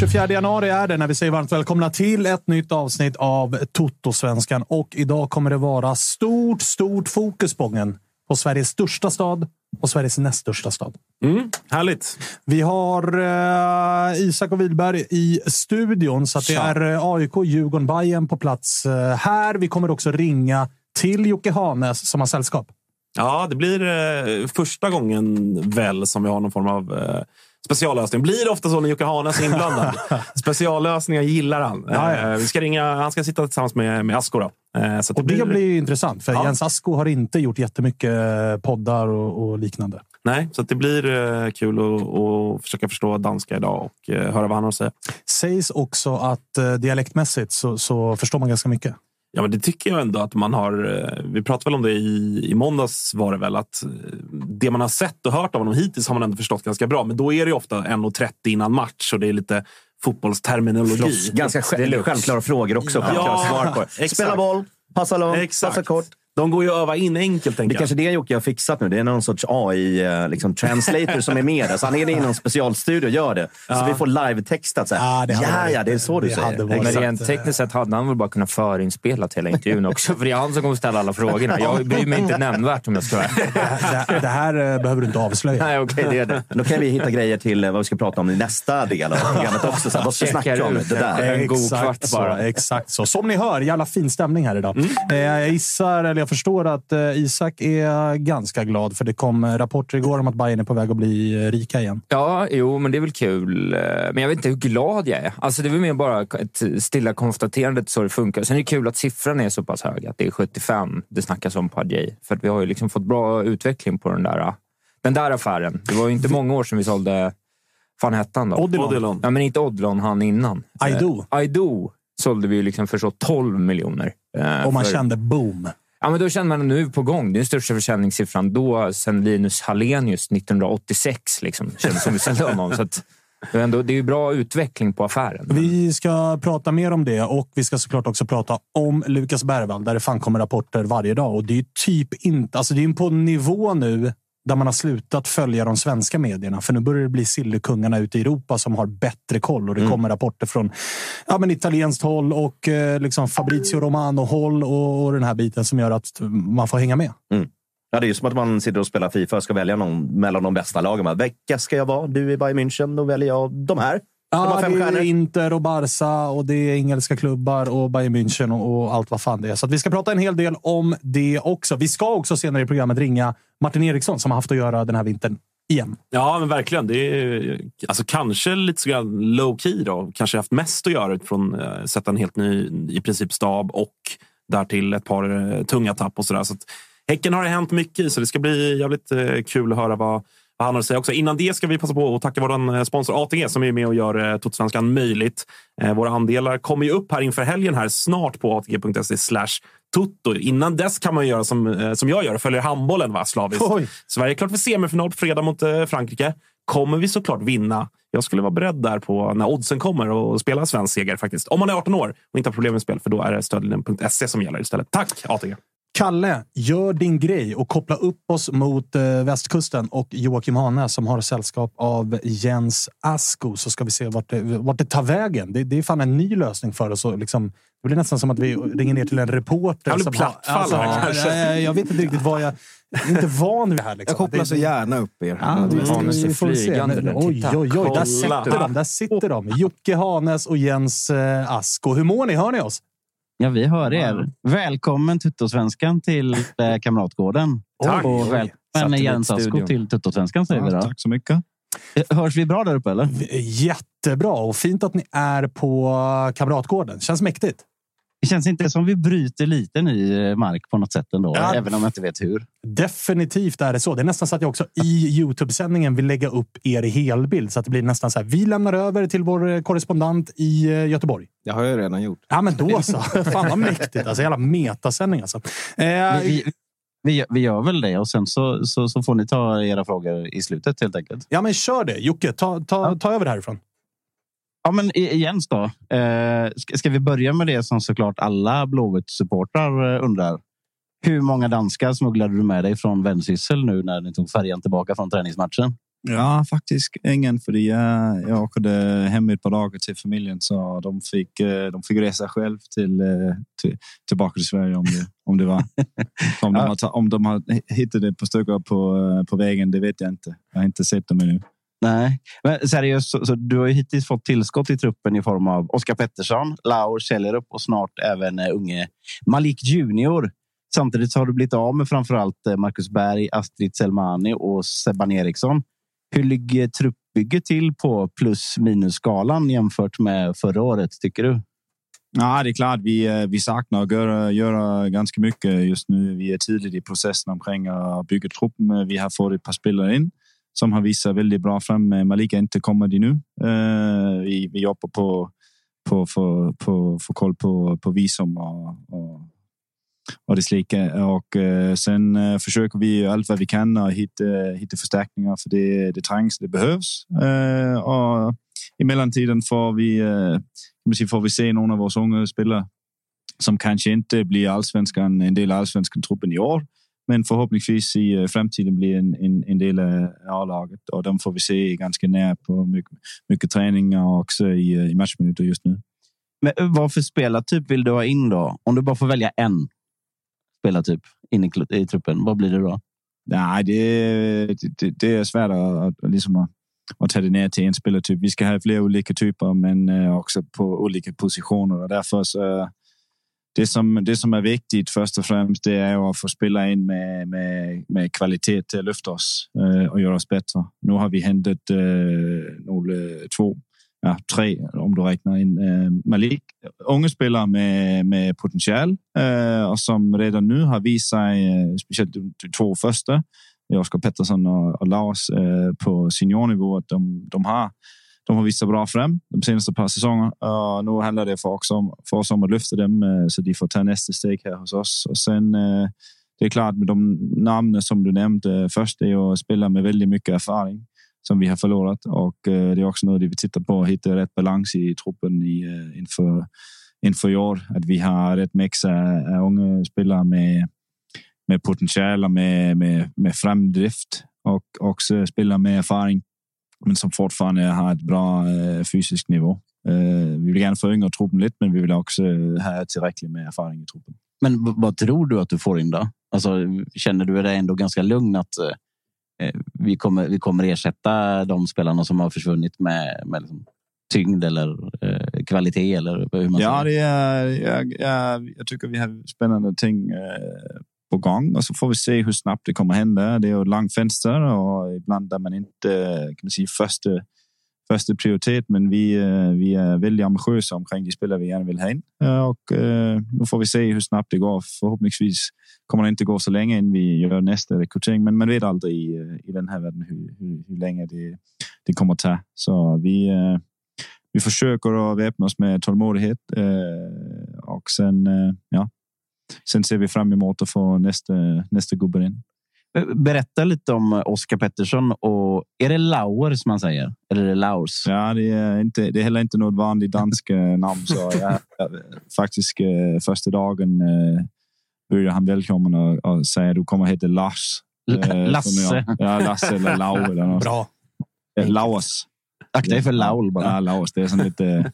24 januari är det när vi säger varmt välkomna till ett nytt avsnitt av Toto-svenskan. Och idag kommer det vara stort, stort fokus Bången, på Sveriges största stad och Sveriges näst största stad. Mm, härligt. Vi har eh, Isak och Wilberg i studion, så det är eh, AIK, Djurgården, Bayern på plats eh, här. Vi kommer också ringa till Jocke Hanes som har sällskap. Ja, det blir eh, första gången väl som vi har någon form av eh, speciallösning. Blir det ofta så när Jocke Hanes är inblandad? Speciallösningar gillar han. Ja, ja. Eh, vi ska ringa, han ska sitta tillsammans med, med Asko. Då. Eh, så att Och det blir ju intressant, för Ja. Jens Asko har inte gjort jättemycket eh, poddar och, och liknande. Nej, så det blir kul att, försöka förstå danska idag och höra vad han har att säga. Sägs också att dialektmässigt så, så förstår man ganska mycket. Ja, men det tycker jag ändå att man har. eh, Vi pratade väl om det i, i måndags var det väl att eh, det man har sett och hört av honom hittills har man ändå förstått ganska bra. Men då är det ju ofta 1.30 innan match och det är lite fotbollsterminologi. Floss, ganska själv, självklara frågor också. Ja, svar på. Spela boll, passa långt, Exakt. passa kort. De går ju att öva in enkelt. Det är kanske det Jocke har fixat nu. Det är någon sorts AI eh, liksom, translator som är med där. Så han är inne i någon specialstudio och gör det. Så vi får live-textat. Så här. Ja, ja, ja, det är så du det säger. Men rent tekniskt sett hade han väl bara kunnat förinspelat hela intervjun också. För det är han som kommer ställa alla frågorna. Jag bryr mig inte nämnvärt om jag ska vara. Det, det här eh, behöver du inte avslöja. Nej, okej, det är det. Då kan vi hitta grejer till eh, vad vi ska prata om i nästa del av programmet också. Så här, vad ska vi snacka om? Det där. en god Exakt kvart så, bara. Exakt så. Som ni hör, jävla fin stämning här idag. Mm. Jag gissar, eller jag förstår att eh, Isak är ganska glad för det kom rapporter igår om att Bayern är på väg att bli eh, rika igen. Ja, jo, men det är väl kul. Eh, Men jag vet inte hur glad jag är. Alltså, det är väl mer bara ett stilla konstaterande att så det funkar. Sen är det kul att siffran är så pass hög, att det är 75 det snackas om på Adjei. För att vi har ju liksom fått bra utveckling på den där, den där affären. Det var ju inte många år sedan vi sålde... fan hette han då? Odilon. Odilon. Ja, men inte Odilon, han innan. Aido. Aido sålde vi liksom för så 12 miljoner. Eh, Och man för- kände boom. Ja, men då känner man att nu är vi på gång. Det är den största försäljningssiffran då sen Linus Hallenius 1986. Liksom, känns som vi sålde honom. Så att, det, är ändå, det är ju bra utveckling på affären. Vi ska prata mer om det och vi ska såklart också prata om Lukas Bergvall där det fan kommer rapporter varje dag. Och det är typ inte... Alltså det är på en nivå nu där man har slutat följa de svenska medierna. För nu börjar det bli sillerkungarna ute i Europa som har bättre koll. Och det kommer rapporter från ja, men italienskt håll och eh, liksom Fabrizio Romano-håll och, och den här biten som gör att man får hänga med. Ja, det är ju som att man sitter och spelar Fifa och ska välja någon mellan de bästa lagen. Vilka ska jag vara? Du är Bayern München, då väljer jag de här. Ja, det är Inter och Barca och det är engelska klubbar och Bayern München och, och, allt vad fan det är. Så vi ska prata en hel del om det också. Vi ska också senare i programmet ringa Martin Eriksson som har haft att göra den här vintern igen. Ja, men verkligen. Det är alltså, kanske lite så low key då. Kanske haft mest att göra utifrån eh, att sätta en helt ny i princip stab och därtill ett par eh, tunga tapp och sådär. Så att, Häcken har det hänt mycket i, så det ska bli jävligt eh, kul att höra vad, vad han har att säga också. Innan det ska vi passa på att tacka vår eh, sponsor ATG som är med och gör eh, Totosvenskan möjligt. Eh, våra andelar kommer ju upp här inför helgen här snart på atg.se slash Toto. Innan dess kan man göra som, som jag gör och följer handbollen va, slaviskt. Oj. Sverige är klart för semifinal på fredag mot Frankrike. Kommer vi såklart vinna. Jag skulle vara beredd där på när oddsen kommer och spela svensk seger faktiskt. Om man är 18 år och inte har problem med spel, för då är det stödlinjen.se som gäller istället. Tack ATG! Kalle, gör din grej och koppla upp oss mot eh, västkusten och Joakim Hane som har sällskap av Jens Asko så ska vi se vart det, vart det tar vägen. Det, det är fan en ny lösning för oss. Och liksom, det blir nästan som att vi ringer ner till en reporter. Blir plattfall alltså, kanske. Jag, jag, vet inte riktigt vad jag... Jag är inte van vid det här. Liksom. Jag kopplar så gärna upp er. Ja, vi, vi, vi får se. Men, oj, oj, oj. Där sitter de. Där sitter de. Jocke Hanes och Jens eh, Asko. Hur mår ni? Hör ni oss? Ja, vi hör er. Välkommen Tuttosvenskan till eh, Kamratgården. Tack. Och välkommen Jens Asko till Tuttosvenskan säger vi då. Tack så mycket. Eh, hörs vi bra där uppe eller? Jättebra och fint att ni är på Kamratgården. Känns mäktigt. Det känns inte som vi bryter lite ny eh, mark på något sätt ändå, ja, även om jag inte vet hur. Definitivt är det så. Det är nästan så att jag också i Youtube-sändningen vill lägga upp er i helbild så att det blir nästan så här. Vi lämnar över till vår eh, korrespondent i eh, Göteborg. Det har jag redan gjort. Ja, men då så. Fan vad mäktigt. Alltså, jävla metasändning alltså. Eh, vi, vi, vi, gör väl det och sen så, så, så, får ni ta era frågor i slutet helt enkelt. Ja, men kör det. Jocke, ta, ta, ta över härifrån. Ja, men Jens då. Eh, ska, vi börja med det som såklart alla Blåvitt-supportrar eh, undrar. Hur många danskar smugglade du med dig från Vendsyssel nu när ni tog färjan tillbaka från träningsmatchen? Ja, faktiskt ingen, för jag, jag åkte hem ett par dagar till familjen så de fick, eh, de fick resa själv till, till, tillbaka till Sverige om det, om det var. om, de har, om de har hittat ett par stycken på, på vägen, det vet jag inte. Jag har inte sett dem ännu. Nej, men seriöst, så, så, du har ju hittills fått tillskott i truppen i form av Oskar Pettersson, Laur Källerup och snart även eh, unge Malik Junior. Samtidigt så har du blivit av med framförallt allt Marcus Berg, Astrid Selmani och Sebban Eriksson. Hur ligger truppbygget till på plus minus skalan jämfört med förra året tycker du? Ja, det är klart. Vi, eh, vi saknar att göra, göra ganska mycket just nu. Vi är tidigt i processen omkring att bygga truppen. Vi har fått ett par spelare in som har visat väldigt bra fram. Malika inte kommer dit nu. Uh, vi, vi jobbar på på få på, få koll på, på visum och, och, och det slika. Och uh, sen uh, försöker vi allt vad vi kan och hitta, hitta förstärkningar för det, det trängs, det behövs. och i mellantiden får vi, uh, får vi se någon av våra unga spelare som kanske inte blir allsvenskan, en del av allsvenskan truppen i år men förhoppningsvis i øh, framtiden blir en, en, en del av A-laget och de får vi se ganska nära på mycket, mycket träning och också i, øh, i matchminuter just nu. Men øh, vad för spelartyp vill du ha in då? Om du bara får välja en spelartyp in i, i truppen, vad blir det då? Nej, det, det, det är svårt att, att, liksom att, att ta det ner till en spelartyp. Vi ska ha flera olika typer, men också på olika positioner och därför så det som, det som är viktigt först och främst det är att få spela in med, med, med kvalitet till att lyfta oss eh, och göra oss bättre. Nu har vi hämtat eh, några, eh, två, ja, tre om du räknar in eh, Malik. Unga spelare med, med potential eh, och som redan nu har visat sig, eh, speciellt de två första, Oskar Pettersson och, och Lars eh, på seniornivå, att de, de har de har visat bra fram de senaste par säsongerna. Uh, nu handlar det för, också om, för oss om att lyfta dem uh, så de får ta nästa steg här hos oss. Och sen uh, det är klart med de namnen som du nämnde. Øh, Först är ju att spela med väldigt mycket erfarenhet som vi har förlorat och det är också något vi tittar på hitta rätt balans i truppen i, inför inför i år. Att vi har rätt mix av unga spelare med med potential och med, med, med framdrift och också spelare med erfarenhet men som fortfarande har ett bra eh, fysisk nivå. Eh, vi vill gärna föryngra truppen lite, men vi vill också ha tillräckligt med erfarenhet i truppen. Men vad tror du att du får in då? Alltså, känner du dig ändå ganska lugn att eh, vi, kommer, vi kommer ersätta de spelarna som har försvunnit med, med liksom tyngd eller eh, kvalitet eller hur man Ja, säger. det är, jag, jag, jag tycker vi har spännande ting eh, på gång och så får vi se hur snabbt det kommer hända. Det är ett långt fönster och ibland är man inte kan man säga, första, första prioritet, men vi, eh, vi är väldigt ambitiösa omkring de spelare vi gärna vill ha in. Eh, och eh, nu får vi se hur snabbt det går. Förhoppningsvis kommer det inte gå så länge innan vi gör nästa rekrytering, men man vet aldrig i, i den här världen hur, hur, hur länge det, det kommer ta. Så vi, vi försöker att väpna oss med tålmodighet och sen, ja, sen ser vi fram emot att få nästa, nästa gubbe in. Berätta lite om Oskar Pettersson. Och är det Lauer som man säger? Eller är det Laurs? Ja, det är, inte, det är heller inte något vanligt dansk eh, namn. Så jag, jag, faktiskt eh, första dagen eh, började han välkommen och, och säga du kommer heta Lars. Eh, Lasse. jag- Ja, Lasse eller Lau eller något. Bra. Eh, Laus. Akta dig för Laul bara. Ja, Laus. Det är sån lite eh,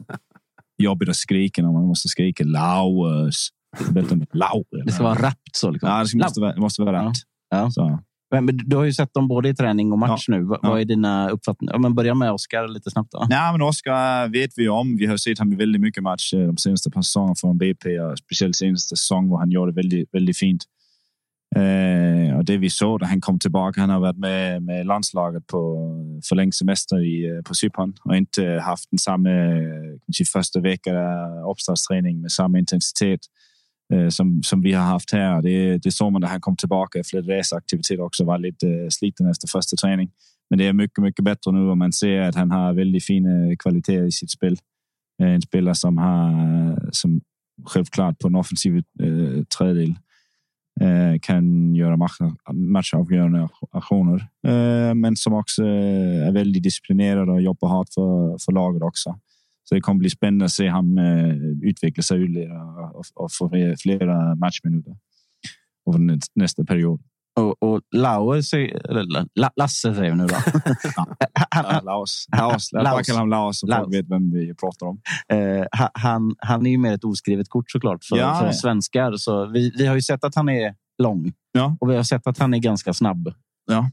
jobbigt att skrika när man måste skrika Laus. Det Lau. Ska vara rappt så. Liksom. Ja, det måste vara, det måste vara Ja. rätt. Ja. Så. Men, men du har ju sett dem både i träning och match nu. Vad, Ja. vad är dina uppfattningar? Ja, men börja med Oskar lite snabbt. Då. Nej, men Oscar vet vi om. Vi har sett honom i väldigt mycket matcher de senaste par säsongerna från BP och speciellt senaste säsong hvor han gjorde väldigt, väldigt fint. Eh, och det vi såg när han kom tillbaka, han har varit med med landslaget på förlängd semester i, eh, på Cypern och inte haft den samma eh, första vecka uppstartsträning med samma intensitet Øh, som, som vi har haft här. Det, det såg man när han kom tillbaka øh, efter lite reseaktivitet också, var lite sliten efter första träning. Men det är mycket, mycket bättre nu och man ser att han har väldigt fina kvaliteter i sitt spel. Øh, en spelare som har, som självklart på en offensiv eh, tredjedel eh, kan göra match, matchavgörande aktioner. Eh, men som också är väldigt disciplinerad och jobbar hårt för, för laget också. Så det kommer bli spännande att se honom eh, utveckla sig ytterligare och, få flera matchminuter den nästa period. Och, och Lauer, säger- eller La- La- Lasse säger vi nu då. Ja, Laos. Laos. Bara Laos. kalla honom Laos så Laos. folk vet vem vi pratar om. Eh, ha- han, han är ju mer ett oskrivet kort såklart för, Ja. för svenskar. Så vi, vi har ju sett att han är lång Ja. och vi har sett att han är ganska snabb. Ja.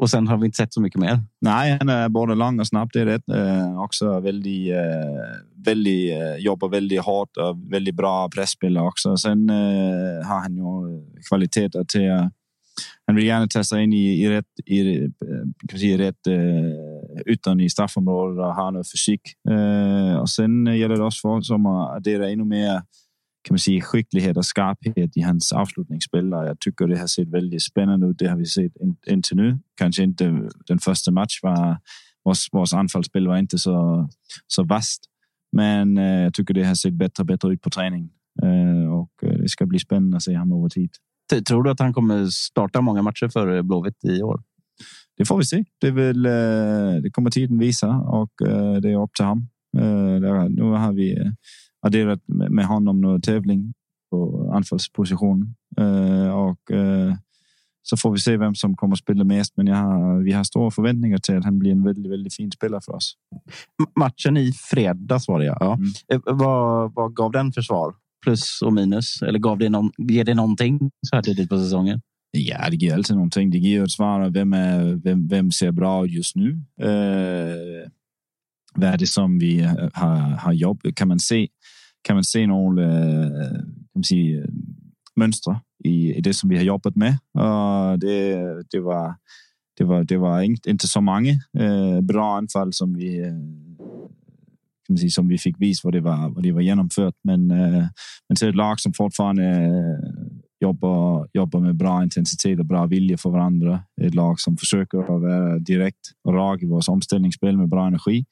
Och sen har vi inte sett så mycket mer. Nej, han är både lång och snabb, det är rätt. Eh, också väldigt, eh, väldigt, eh, jobbar väldigt hårt och väldigt bra pressspelare också. Sen eh, har han ju kvaliteter till att han vill gärna ta sig in i, i rätt, i, eh, kan säga, rätt eh, ytan i straffområdet och ha någon fysik. Eh, och sen gäller det också för oss att addera ännu mer kan man säga, skicklighet och skarphet i hans avslutningsspel. Jag tycker det har sett väldigt spännande ut. Det har vi sett in, intill nu. Kanske inte den första match var vårt, vårt anfallsspel var inte så, så vast. Men eh, jag tycker det har sett bättre och bättre ut på träning. Eh, och eh, det ska bli spännande att se honom över tid. Tror du att han kommer starta många matcher för Blåvitt i år? Det får vi se. Det, väl, eh, det kommer tiden visa och eh, det är upp till honom. Eh, Nu har vi adderat med honom någon tävling på anfallsposition och så får vi se vem som kommer att spela mest. Men har, vi har stora förväntningar till att han blir en väldigt, väldigt fin spelare för oss. Matchen i fredags var det ja. ja. Mm. Eh, Vad, vad gav den för svar? Plus och minus? Eller gav det någon, ger det någonting så här tidigt på säsongen? Ja, det ger alltid någonting. Det ger ett svar vem, är, vem, vem ser bra just nu. Eh, vad är det som vi har, har jobbat? Kan man se, kan man se några eh, kan man säga, mönster i, i det som vi har jobbat med? Och det, det var det var, det var inte, inte så många eh, øh, bra anfall som vi øh, kan man säga, som vi fick visa vad det var, vad det var genomfört. Men, eh, men till ett lag som fortfarande eh, jobbar, jobbar med bra intensitet och bra vilja för varandra. Ett lag som försöker att vara direkt och rak i vårt omställningsspel med bra energi.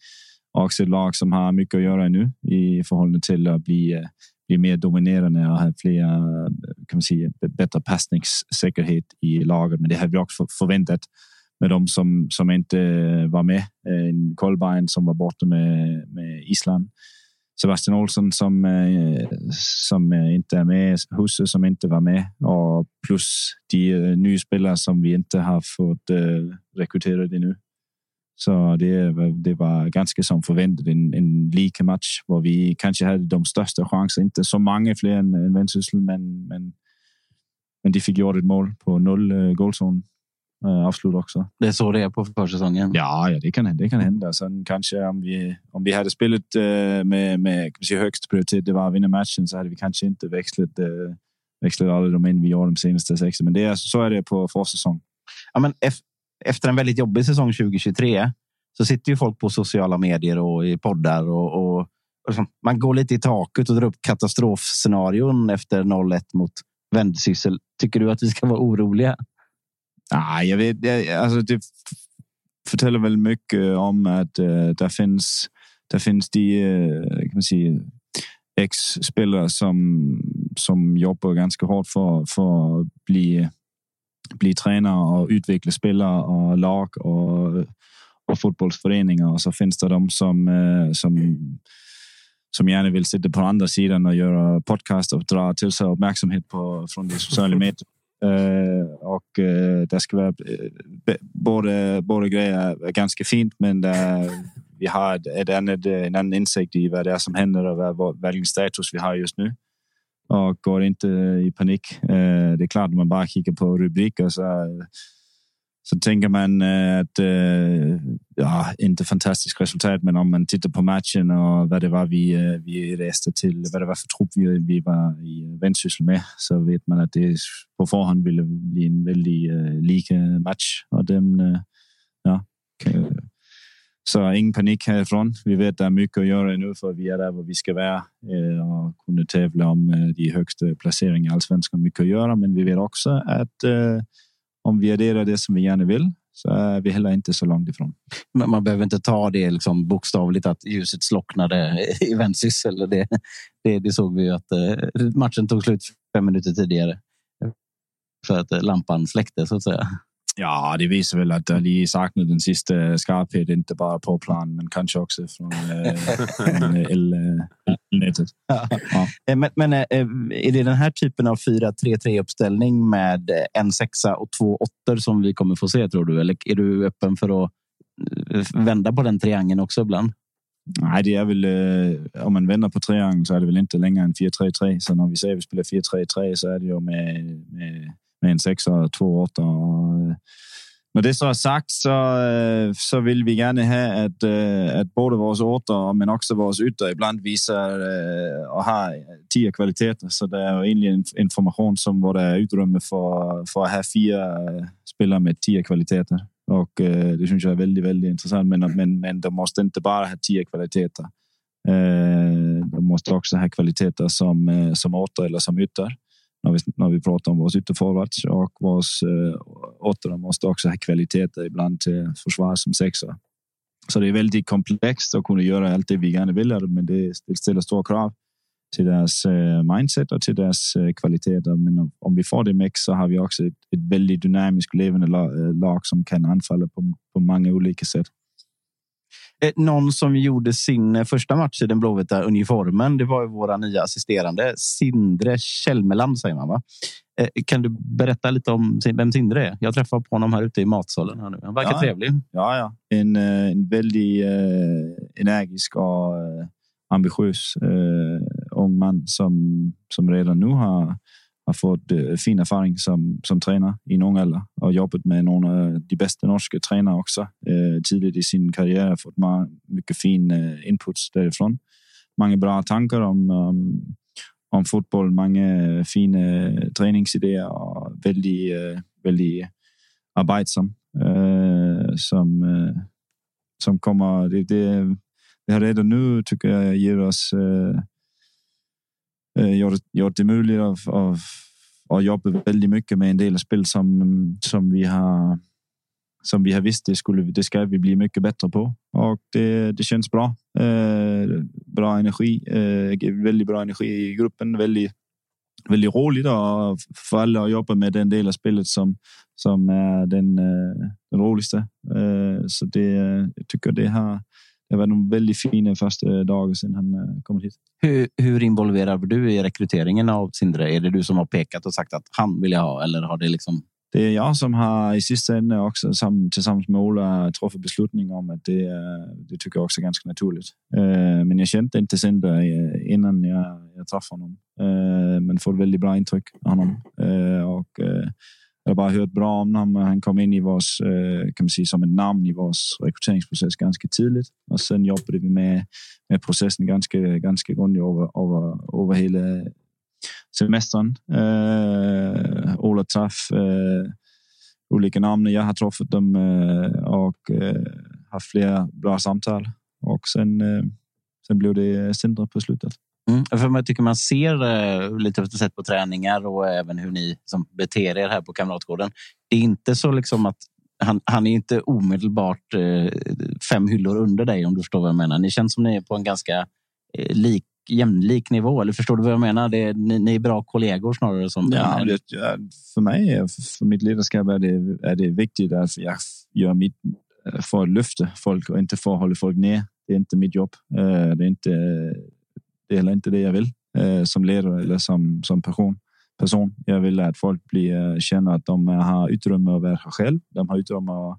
Och också ett lag som har mycket att göra nu i förhållande till att bli, blir mer dominerande och har fler, kan man säga, bättre passningssäkerhet i laget. Men det har vi också förväntat med de som, som inte var med. Eh, en Kolbein som var borta med, med Island. Sebastian Olsson som, eh, som inte är med, Husse som inte var med och plus de eh, nya spelare som vi inte har fått rekryterade nu. Så det, var- det var ganska som förväntat en, en lika match där vi kanske hade de största chanserna. Inte så många fler än, än Vendsyssel, men, men, men de fick gjort ett mål på noll eh, goalzone. uh, avslut också. Det är så det är på försäsongen? Ja, ja det, kan, det kan hända. Sen kanske om vi, om vi hade spelat uh, med, med säga, högst prioritet, det var att vinna matchen, så hade vi kanske inte växlat, uh, växlat alla de in vi gjorde de senaste sex. Men det är, så är det på försäsong. Ja, men efter en väldigt jobbig säsong 2023 så sitter ju folk på sociala medier och i poddar och, och, och liksom, man går lite i taket och drar upp katastrofscenarion efter 0-1 mot vändsyssel. Tycker du att vi ska vara oroliga? Nej, jag vet. Jag, alltså det förtäller väl mycket om att eh, uh, det finns. det finns de uh, kan man säga ex-spelare som som jobbar ganska hårt för för att bli bli tränare och utveckla spelare och lag och och fotbollsföreningar och så finns det de som uh, som som gärna vill sitta på andra sidan och göra podcast och dra till sig uppmärksamhet på från de sociala medier. Uh, och uh, det ska vara uh, både, både grejer är ganska fint, men vi har ett, ett annat, en annan insikt i vad det är som händer och vad, vilken status vi har just nu. Och går inte i panik. Eh, det är klart, man bara kikar på rubriker så så tänker man eh, att eh, ja, inte fantastiskt resultat, men om man tittar på matchen och vad det var vi, vi reste till, vad det var för trupp vi, vi var i vänsyssel med, så vet man att det på förhand ville bli en väldigt lika match och den, ja, så ingen panik härifrån. Vi vet att det är mycket att göra nu för vi är där var vi ska vara øh, och kunna tävla om øh, de högsta placeringarna i allsvenskan. Mycket att göra, men vi vet också att øh, om vi adderar det som vi gärna vill så är vi heller inte så långt ifrån. Men man behöver inte ta det liksom bokstavligt att ljuset slocknade i vändsyssel. Det, det, det såg vi ju att matchen tog slut fem minuter tidigare. För att lampan släckte så att säga. Ja, det visar väl att de saknar den sista skarpheten, inte bara på plan, men kanske också från, äh, elnätet. Ja. Ja. Men, men är det den här typen av 4-3-3 uppställning med en sexa och två åttor som vi kommer få se tror du? Eller är du öppen för att vända på den triangeln också ibland? Nej, det är väl om man vänder på triangeln så är det väl inte längre än 4-3-3. Så när vi säger att vi spelar 4-3-3 så är det ju med med en sexa och två åtta. Och, när det så är sagt så, eh, så vill vi gärna ha att, att eh, både våra åter men också våra ytter ibland visar eh, och har tio kvaliteter. Så det är egentligen information som var det utrymme för, för att ha fyra spelare med tio kvaliteter. Och det syns jag är väldigt, väldigt intressant. Men, men, men de måste inte bara ha tio kvaliteter. De måste också ha kvaliteter som, som åter eller som ytter när vi, när vi pratar om våra ytterforwards och våra eh, åttor måste också ha kvaliteter ibland till försvar som sexa. Så det är väldigt komplext att kunna göra allt det vi gärna vill, men det, det ställer stora krav till deras eh, mindset och till deras eh, kvaliteter. Men om, om vi får det mix så har vi också ett, ett väldigt dynamiskt levande lag, eh, lag som kan anfalla på, på många olika sätt. Eh, någon som gjorde sin eh, första match i den blåvita uniformen. Det var ju våra nya assisterande Sindre Kjellmeland säger man va? Eh, kan du berätta lite om vem Sindre är? Jag träffade på honom här ute i matsalen. Här nu. Han verkar ja, trevlig. Ja, ja. En, en väldigt eh, energisk och ambitiös eh, ung man som, som redan nu har har fått uh, fin erfaring som, som tränare i en ung ålder och jobbat med några av de bästa norska tränare också uh, eh, tidigt i sin karriär. Fått mycket fin eh, uh, input därifrån. Många bra tankar om, um, om fotboll, många fina träningsidéer och väldigt, väldigt arbetsam som, som kommer. Det, det, det har redan nu tycker jag ger oss gjort, Eh, gjort det möjligt av, av, att jobba väldigt mycket med en del spel som, som vi har som vi har visst det skulle det ska vi bli mycket bättre på och det, det känns bra. Eh, bra energi, eh, väldigt bra energi i gruppen, väldigt väldigt roligt och för alla att jobba med den del av spelet som som är den, eh, den roligaste. Eh, så det jag tycker det har det var nog väldigt fina första dagar sedan han eh, kom hit. Hur, hur involverad du i rekryteringen av Sindre? Är det du som har pekat och sagt att han vill jag ha eller har det liksom? Det är jag som har i sista ände också sam, tillsammans med Ola truffat beslutning om att det, det tycker jag också är ganska naturligt. Eh, men jag kände inte Sindre eh, innan jag, jag träffade honom. Men får väldigt bra intryck av honom och hade bara hört bra om honom. Han kom in i vårs, eh, kan man säga, som ett namn i vår rekryteringsprocess ganska tidigt. Och sen jobbade vi med, med processen ganska, ganska grundligt över, över, över hela semestern. Uh, Ola träff uh, eh, olika namn. Jag har träffat dem uh, och haft flera bra samtal. Och sen, sen blev det Sindre på slutet. Mm, för jag tycker man ser eh, lite sätt på träningar och även hur ni som beter er här på Kamratgården. Det är inte så liksom att han, han är inte omedelbart eh, fem hyllor under dig om du förstår vad jag menar. Ni känns som ni är på en ganska eh, lik, jämlik nivå. Eller förstår du vad jag menar? Det är, ni, ni är bra kollegor snarare. Som ja, det, för mig, för mitt ledarskap är det, är det viktigt att jag gör mitt för att lyfta folk och inte för att hålla folk ner. Det är inte mitt jobb. Det är inte det är heller inte det jag vill eh, som ledare eller som, som person. person. Jag vill att folk blir, eh, känner att de eh, har utrymme att vara själv. De har utrymme att,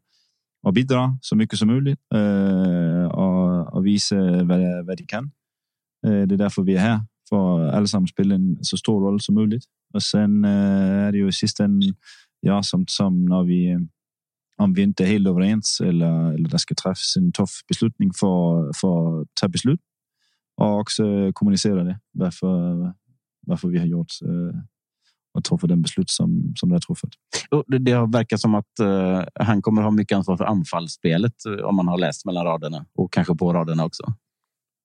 att bidra så mycket som möjligt eh, och, och visa vad, vad de kan. Eh, det är därför vi är här för att allesammans spela en så stor roll som möjligt. Och sen eh, är det ju i sista ja, som, som när vi om vi inte är helt överens eller, eller det ska träffas en tuff beslutning för, för att ta beslut och också kommunicera det. Varför, varför vi har gjort eh, och truffat den beslut som, som det har truffat. Det har verkat som att uh, han kommer ha mycket ansvar för anfallsspelet eh, om man har läst mellan raderna och kanske på raderna också.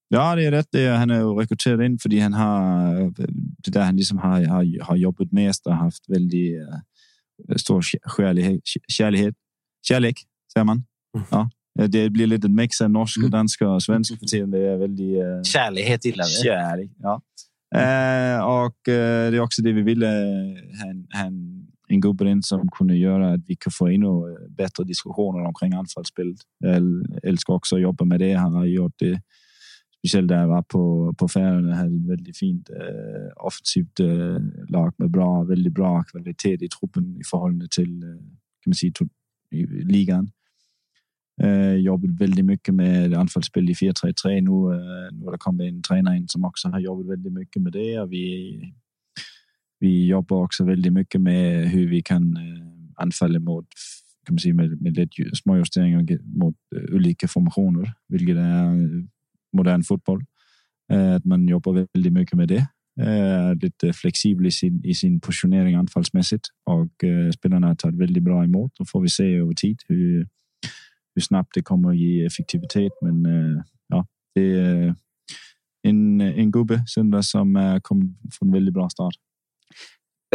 Ja, det är rätt. Det är, han är rekryterad in för han har det där han liksom har, har, har jobbat mest och haft väldigt uh, stor kärlighet, kärlighet, kärlek, säger man. Mm. Ja, det blir lite mix av norsk, och dansk och svensk för tiden. Det är väldigt... Uh, Kärlighet gillar vi. Kärlek, ja. Uh, och uh, det är också det vi ville ha en, en, en gubbe som kunde göra att vi kan få ännu bättre diskussioner omkring anfallsspelet. Jag älskar också att jobba med det. Han har gjort det speciellt där jag var på, på Färöarna. hade ett väldigt fint uh, offensivt uh, lag med bra, väldigt bra kvalitet i truppen i förhållande till uh, kan man säga, ligan. Eh, jobbat väldigt mycket med anfallsspel i 4-3-3 nu. Eh, nu har det kommit en tränare in som också har jobbat väldigt mycket med det och vi, vi jobbar också väldigt mycket med hur vi kan øh, eh, anfalla mot kan man säga, med, med lite små justeringar mot olika øh, formationer, vilket är modern fotboll. Att man jobbar väldigt mycket med det. Lite flexibel i sin, i sin positionering anfallsmässigt och spelarna har tagit väldigt bra emot. Då får vi se över tid hur hur snabbt det kommer att ge effektivitet. Men øh, ja, det är en, en gubbe Sundar som är kommit från väldigt bra start.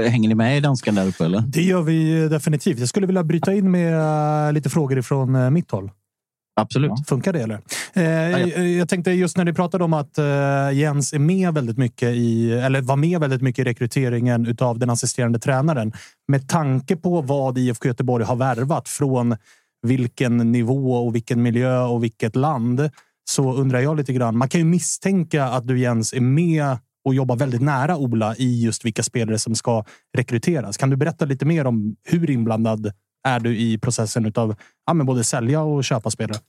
Hänger ni med i danskan där uppe? Eller? Det gör vi definitivt. Jag skulle vilja bryta in med lite frågor ifrån äh, mitt håll. Absolut. Funkar det eller? Eh, jag tänkte just när ni pratade om att eh, Jens är med väldigt mycket i, eller var med väldigt mycket i rekryteringen av den assisterande tränaren. Med tanke på vad IFK Göteborg har värvat från vilken nivå och vilken miljö och vilket land så undrar jag lite grann. Man kan ju misstänka att du Jens är med och jobbar väldigt nära Ola i just vilka spelare som ska rekryteras. Kan du berätta lite mer om hur inblandad är du i processen av ja, men både sälja och köpa spelare?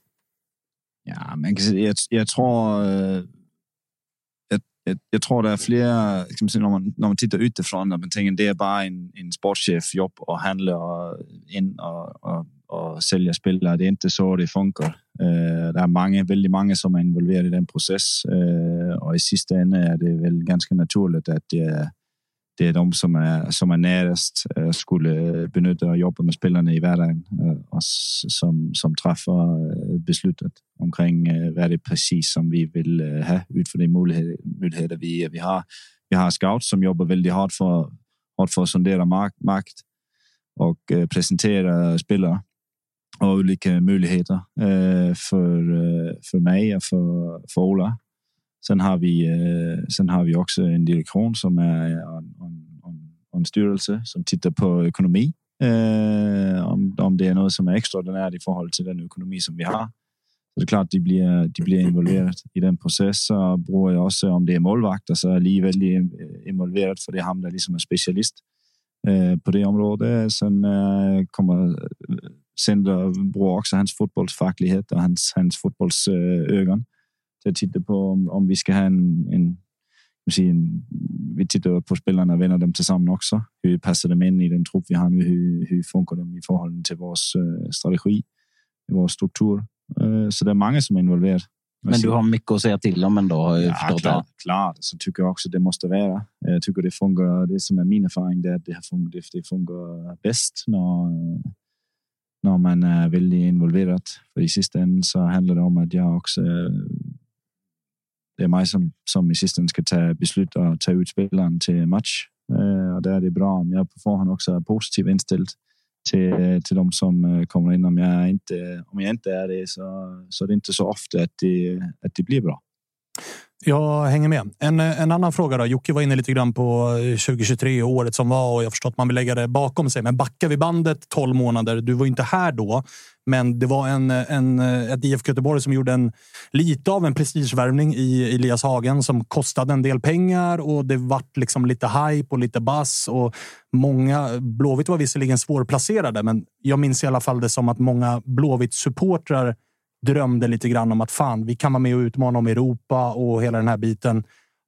Ja, men jag, jag tror. Eh, jag, jag, jag, tror det är flera, liksom, när, man, när man tittar utifrån, att man tänker det är bara en, en sportchef jobb och handla in och, och och sälja spelare. Det är inte så det funkar. Øh, det är många, väldigt många som är involverade i den processen øh, och i sista änden är det väl ganska naturligt att det är, det är de som är, som är närast skulle øh, benytta och jobba med spelarna i vardagen och som, som träffar beslutet omkring vad det är precis som vi vill ha utifrån de möjligheter vi, vi har. Vi har scouts som jobbar väldigt hårt för, hårt för att sondera mark, och presentera spelare och olika möjligheter eh, för, eh, för mig och för, för Ola. Sen har, vi, eh, sen har vi också en direktion som är en, en, en styrelse som tittar på ekonomi. Eh, om, om det är något som är extraordinärt i förhållande till den ekonomi som vi har. Så det är klart, de blir, de blir involverade i den processen. Och bror jag också, om det är målvakter så är Li eh, väldigt involverad för det är han som liksom är specialist på det området. Sen kommer Sender bruger också hans fotbollsfacklighet och hans, hans fotbollsögon till att titta på om, om vi ska ha en, en, en vi tittar på spelarna och vänder dem tillsammans också. Hur passar de in i den trupp vi har nu? Hur, hur funkar de i förhållande till vår strategi, vår struktur? Så det är många som är involverade. Men du har mycket att säga till om ändå, har jag ja. Klart, klart, så tycker jag också det måste vara. Jag tycker det funkar, det som är min erfarenhet, är att det, funkar, det funkar bäst när, när man är eh, väldigt involverad. För i sista så handlar det om att jag också eh, det är mig som, som i sista ska ta beslut och ta ut spelaren till match. Eh, och där är det bra om jag på förhand också är positivt inställd till, till de som kommer in. Om jag inte, om jag inte är det så, så är det inte så ofta att det, att det blir bra. Jag hänger med. En, eh, en annan fråga då. Jocke var inne lite grann på eh, 2023 och året som var och jag förstår att man vill lägga det bakom sig. Men backar vi bandet 12 månader. Du var inte här då, men det var en, eh, en, ett IFK Göteborg som gjorde en lite av en prestigevärvning i Elias Hagen som kostade en del pengar och det vart liksom lite hype och lite bass och många Blåvitt var visserligen svårplacerade, men jag minns i alla fall det som att många Blåvitt supportrar drömde lite grann om att fan, vi kan vara med och utmana om Europa och hela den här biten.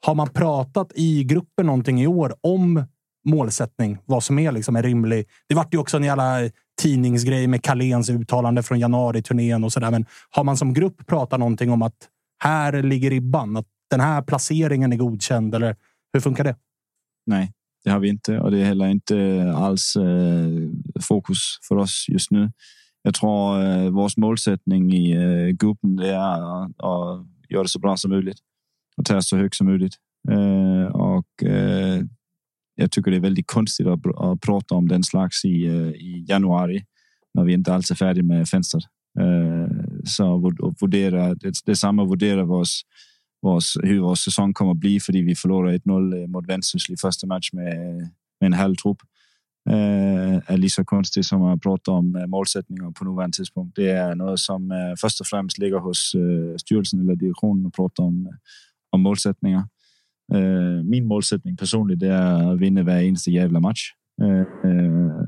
Har man pratat i gruppen någonting i år om målsättning? Vad som är liksom en rimlig? Det vart ju också en jävla tidningsgrej med Kalens uttalande från januari-turnén och så där. Men har man som grupp pratat någonting om att här ligger ribban? Att den här placeringen är godkänd? Eller hur funkar det? Nej, det har vi inte och det är heller inte alls eh, fokus för oss just nu. Jag tror eh, vår målsättning i eh, gruppen det är att göra det så bra som möjligt och ta så högt som möjligt. Eh, och eh, jag tycker det är väldigt konstigt att, att prata om den slags i, eh, i januari när vi inte alls är färdiga med fönstret. Eh, så värdera, det, det samma värdera vårs, vårs, hur vår säsong kommer att bli för vi förlorar 1-0 eh, mot Vendsyssel i första match med, med en halv trupp Eh, är lika konstigt som att prata om eh, målsättningar på nuvarande tidspunkt. Det är något som eh, först och främst ligger hos styrelsen eller direktionen och prata om, om målsättningar. Min målsättning personligen är att vinna varje eneste jävla match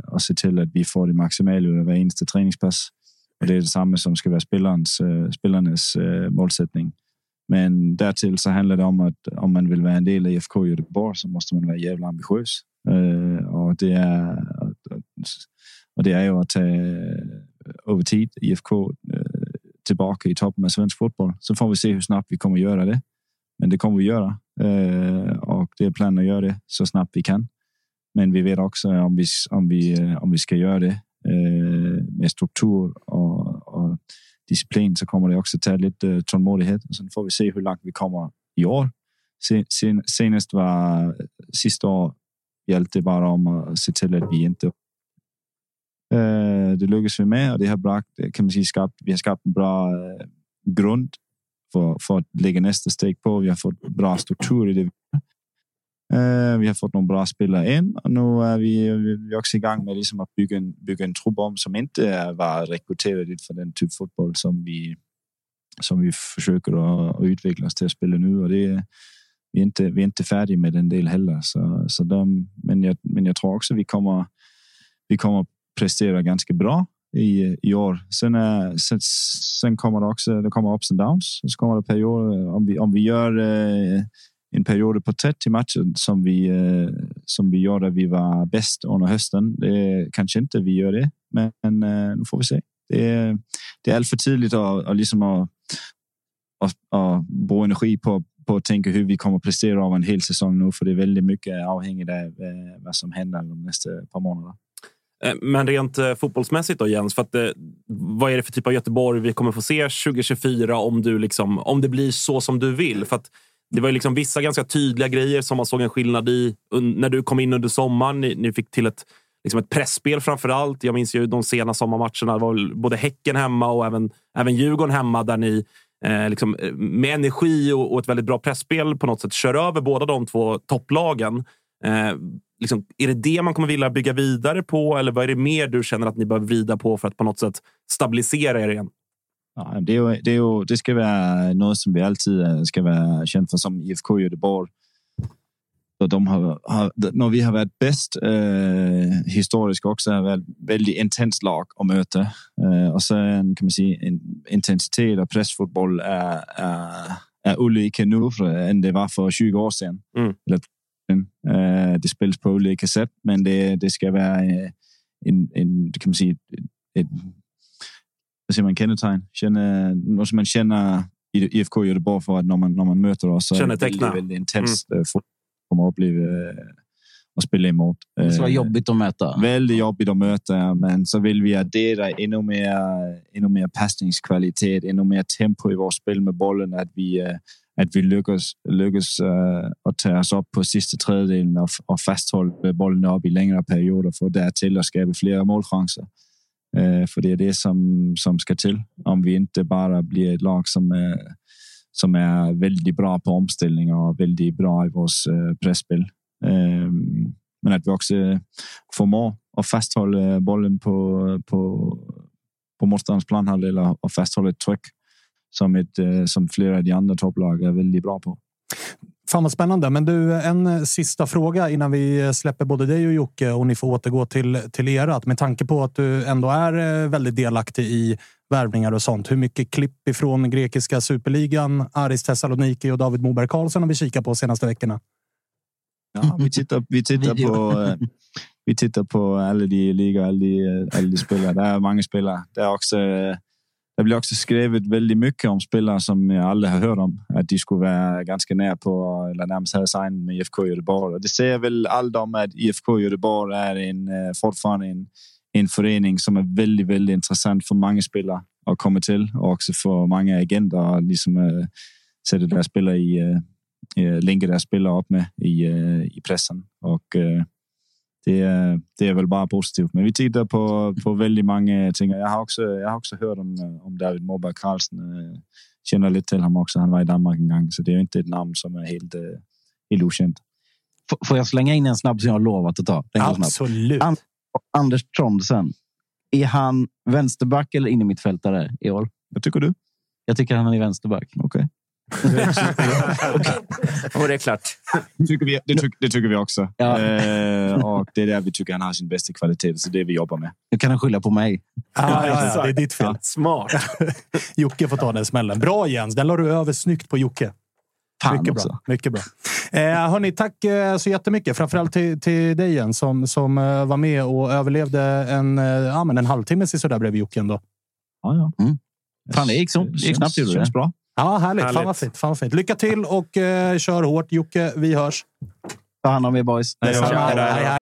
och se till att vi får det maximala ur varje eneste träningspass. Och det är detsamma som ska vara spelarens, spelarnas målsättning. Men därtill så handlar det om att om man vill vara en del av IFK Göteborg så måste man vara jävla ambitiös. Eh, och det är och det är ju att ta över tid IFK eh, tillbaka i toppen av svensk fotboll. Så får vi se hur snabbt vi kommer göra det. Men det kommer vi göra och det är planen att göra det så snabbt vi kan. Men vi vet också om vi om vi om vi ska göra det med struktur och disciplin så kommer det också ta lite øh, tålmodighet. Och sen får vi se hur långt vi kommer i år. Sen, sen, senast var øh, sista år hjälpte bara om att se till att vi inte. Øh, det lyckas vi med och det har bragt, kan man säga, skapat. Vi har skapat en bra grund för, för att lägga nästa steg på. Vi har fått bra struktur i det. Eh, vi har fått några bra spelare in och nu är vi, vi är också igång med liksom att bygga en, bygga en trupp om som inte var rekryterad för den typ fotboll som vi som vi försöker att, att utveckla oss till att spela nu och det vi är inte, vi är inte färdiga med den del heller. Så, så de, men, jag, men jag tror också vi kommer, vi kommer prestera ganska bra i, i år. Sen, är, sen, sen kommer det också det kommer ups and downs. Så kommer det perioder om vi, om vi gör eh, øh, en period på 30 matcher som vi, eh, som vi gjorde vi var bäst under hösten. Det kanske inte vi gör det, men eh, nu får vi se. Det är, det är alltför tidigt att, att, liksom att, att, att energi på på att tänka hur vi kommer att prestera av en hel säsong nu, för det är väldigt mycket avhängigt av eh, vad som händer de nästa par månaderna. Eh, men rent eh, fotbollsmässigt då Jens, för att, vad är det för typ av Göteborg vi kommer få se 2024 om, du liksom, om det blir så som du vill? För att det var liksom vissa ganska tydliga grejer som man såg en skillnad i när du kom in under sommaren. Ni, ni fick till ett, liksom ett pressspel framför allt. Jag minns ju de sena sommarmatcherna. Det var både Häcken hemma och även, även Djurgården hemma där ni eh, liksom, eh, med energi och, och, ett väldigt bra pressspel på något sätt kör över båda de två topplagen. Eh, liksom, är det det man kommer vilja bygga vidare på eller vad är det mer du känner att ni behöver vrida på för att på något sätt stabilisera er igen? Ja, det, är det, är det ska vara något som vi alltid ska vara känt för som IFK Göteborg. Så de har, har, när vi har varit bäst eh, historiskt också har varit väldigt intens lag att möta. Eh, och sen kan man säga en intensitet och pressfotboll är, är, är olika nu än det var för 20 år sedan. Mm. Eller Uh, det spelas på olika sätt, men det, det ska vara en, en kan man säga, ett, vad säger man, kennetegn. Känna, något som man känner i IFK Göteborg för att när man, när man möter oss så är det väldigt, väldigt intensivt. Mm. Kommer att uppleva att spela emot. Det ska vara jobbigt att möta. Väldigt jobbigt att möta, men så vill vi addera ännu mer, ännu mer passningskvalitet, ännu mer tempo i vårt spel med bollen. Att vi, att vi lyckas, lyckas uh, att ta oss upp på sista tredjedelen och, och fasthålla bollen upp i längre perioder för därtill att skapa fler målchanser. Eh, för det är det som, som ska till om vi inte bara blir ett lag som är, som är väldigt bra på omställningar och väldigt bra i vårt uh, pressspel. Eh, men att vi också förmår att fasthålla bollen på, på, på motståndarens planhalvdel och fasthålla ett tryck som, ett, som flera av de andra topplag är väldigt bra på. Fan vad spännande. Men du, en eh, sista fråga innan vi eh, släpper både dig och Jocke och ni får återgå till, till erat. Med tanke på att du ändå är eh, väldigt delaktig i värvningar och sånt. Hur mycket klipp ifrån grekiska superligan, Aris Thessaloniki och David Moberg Karlsson har vi kikat på senaste veckorna? Ja, vi tittar, vi tittar på vi tittar på alla de ligor, alla de, alla de spelare. Det är många spelare. Det är också det blir också skrivet väldigt mycket om spelare som jag aldrig har hört om. Att de skulle vara ganska nära på, eller närmast hade signat med IFK Göteborg. Och det säger väl allt om att IFK Göteborg är en, øh, fortfarande en, en förening som är väldigt, väldigt intressant för många spelare att komma till och också för många agenter att liksom, øh, sätta deras spelare i, øh, länka deras spelare upp med i, i pressen. Och det är, det är väl bara positivt. Men vi tittar på, på väldigt många ting. Jag har också, jag har också hört om, om David Moberg Karlsson. Känner lite till honom också. Han var i Danmark en gång, så det är inte ett namn som är helt, helt okänt. Får jag slänga in en snabb som jag har lovat att ta? Absolut. An Anders Trondsen. Är han vänsterback eller innermittfältare i år? Vad tycker du? Jag tycker han är vänsterback. Okej. Okay. Och det är klart. Det tycker vi, det tycker, det tycker vi också. Ja. Eh, och det är där vi tycker han har sin bästa kvalitet. Så det vi jobbar med. Nu kan han skylla på mig. Ah, ja, ja, det är ditt fel. Smart. Jocke får ta den smällen. Bra Jens. Den la du över snyggt på Jocke. Fan mycket också. bra. Mycket bra. Eh, hörni, tack eh, så jättemycket. Framförallt till, till dig Jens som, som eh, var med och överlevde en, eh, ja, men en halvtimme sådär bredvid Jocke ändå. Ja, ja. Mm. Fan, det gick, så, det gick snabbt. Det känns bra. Ja, härligt. härligt. Fan, vad fint. Fan vad fint. Lycka till och eh, kör hårt. Jocke, vi hörs. Ta hand om er boys. Hej, hej, hej.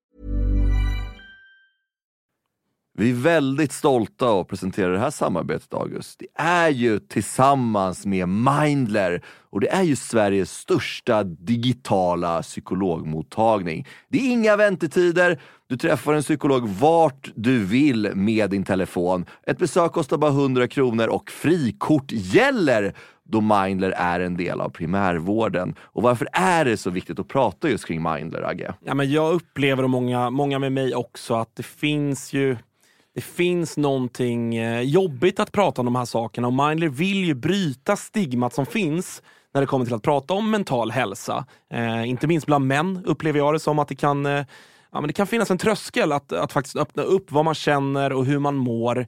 Vi är väldigt stolta att presentera det här samarbetet, August. Det är ju tillsammans med Mindler och det är ju Sveriges största digitala psykologmottagning. Det är inga väntetider. Du träffar en psykolog vart du vill med din telefon. Ett besök kostar bara 100 kronor och frikort gäller då Mindler är en del av primärvården. Och varför är det så viktigt att prata just kring Mindler, Agge? Ja, men jag upplever, och många, många med mig också, att det finns ju det finns någonting eh, jobbigt att prata om de här sakerna och Mindler vill ju bryta stigmat som finns när det kommer till att prata om mental hälsa. Eh, inte minst bland män upplever jag det som att det kan, eh, ja, men det kan finnas en tröskel att, att faktiskt öppna upp vad man känner och hur man mår.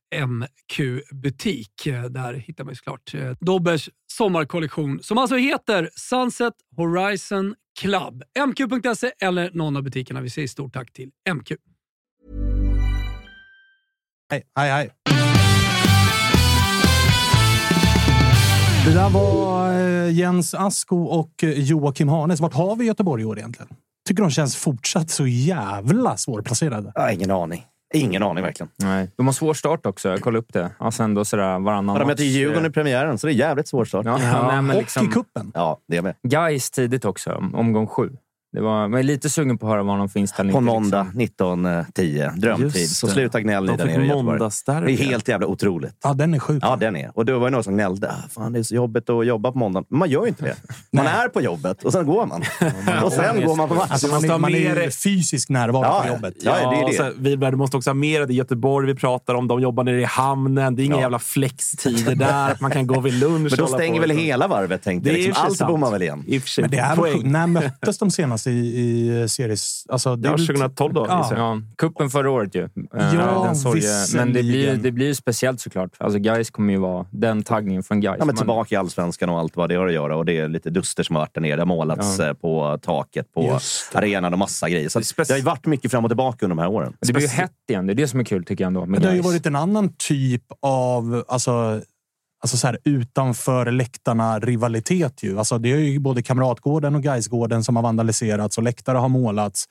MQ-butik. Där hittar man såklart eh, Dobbers sommarkollektion som alltså heter Sunset Horizon Club. MQ.se eller någon av butikerna. Vi säger stort tack till MQ. Hej, hej, hej. Det där var eh, Jens Asko och eh, Joakim Hanes. Vart har vi Göteborg i år egentligen? Tycker de känns fortsatt så jävla svårplacerade. Ja, ingen aning. Ingen aning verkligen. Nej. De har svår start också. Jag kollade upp det. Alltså ändå sådär varannan Ja, de möter Djurgården eh, i premiären, så det är jävligt svår start. Ja, nej, men och liksom, i kuppen. Ja, det är med. Gais tidigt också, omgång sju. Det var, men jag är lite sugen på att höra vad de får inställning På till, måndag liksom. 19.10. Drömtid. Just Så det. sluta gnäll De där nere i Göteborg. Det är helt jävla otroligt. Ja, den är sjuk. Ja, den är. Och då var det någon som gnällde. Ah, fan, det är så jobbigt att jobba på måndagen. Men man gör ju inte det. Man är på jobbet och sen går man. och sen går man på match. Alltså, man, måste ha är, man mer- är fysiskt närvarande Ja, på ja. jobbet. Ja, det är det. så här, Wiberg, du måste också ha med det i Göteborg vi pratar om. De jobbar nere i hamnen. Det är inga Ja. jävla flextider där. Att man kan gå vid lunch. Men då stänger väl hela varvet, tänkte Det jag. är Liksom. för Allt sant. bommar väl igen. För. Men det är. När möttes de senast i, i series... Alltså, det Ja, väl- 2012 då, Ja. Ja, kuppen förra året ju. Eh, Ja, Men det blir, det blir ju speciellt såklart. Alltså Gais kommer ju vara den taggningen från Gais. Ja, men tillbaka i allsvenskan och allt vad det har att göra. Och det är lite duster som har varit där nere. Det har målats Ja. eh, på taket på arenan och massa grejer. Så Det det har ju varit mycket fram och tillbaka under de här åren. Det blir ju hett igen. Det är det som är kul tycker jag ändå. Med Men det har ju varit en annan typ av alltså, alltså så här, utanför läktarna rivalitet. Ju. Alltså, det är ju både Kamratgården och Gaisgården som har vandaliserats och läktare har målats.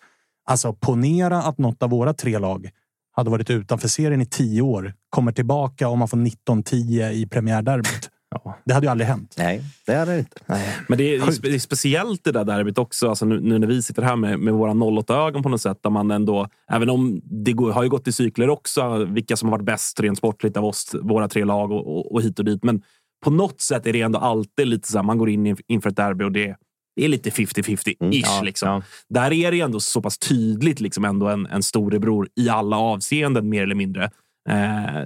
Alltså, ponera att något av våra tre lag hade varit utanför serien i tio år, kommer tillbaka och man får 19-10 i premiärderbyt. Ja. Det hade ju aldrig hänt. Nej, det är det inte. Men det är, det är speciellt det där derbyt också. Alltså nu, nu när vi sitter här med, med våra 08-ögon på något sätt. Där man ändå, även om det går, har ju gått i cykler också, vilka som har varit bäst rent sportligt av oss, våra tre lag och, och, och hit och dit. Men på något sätt är det ändå alltid lite så här, man går in in- inför ett derby och det, det är lite 50-50-ish. Ja, liksom. ja. Där är det ändå så pass tydligt liksom ändå en, en storebror i alla avseenden mer eller mindre. Eh,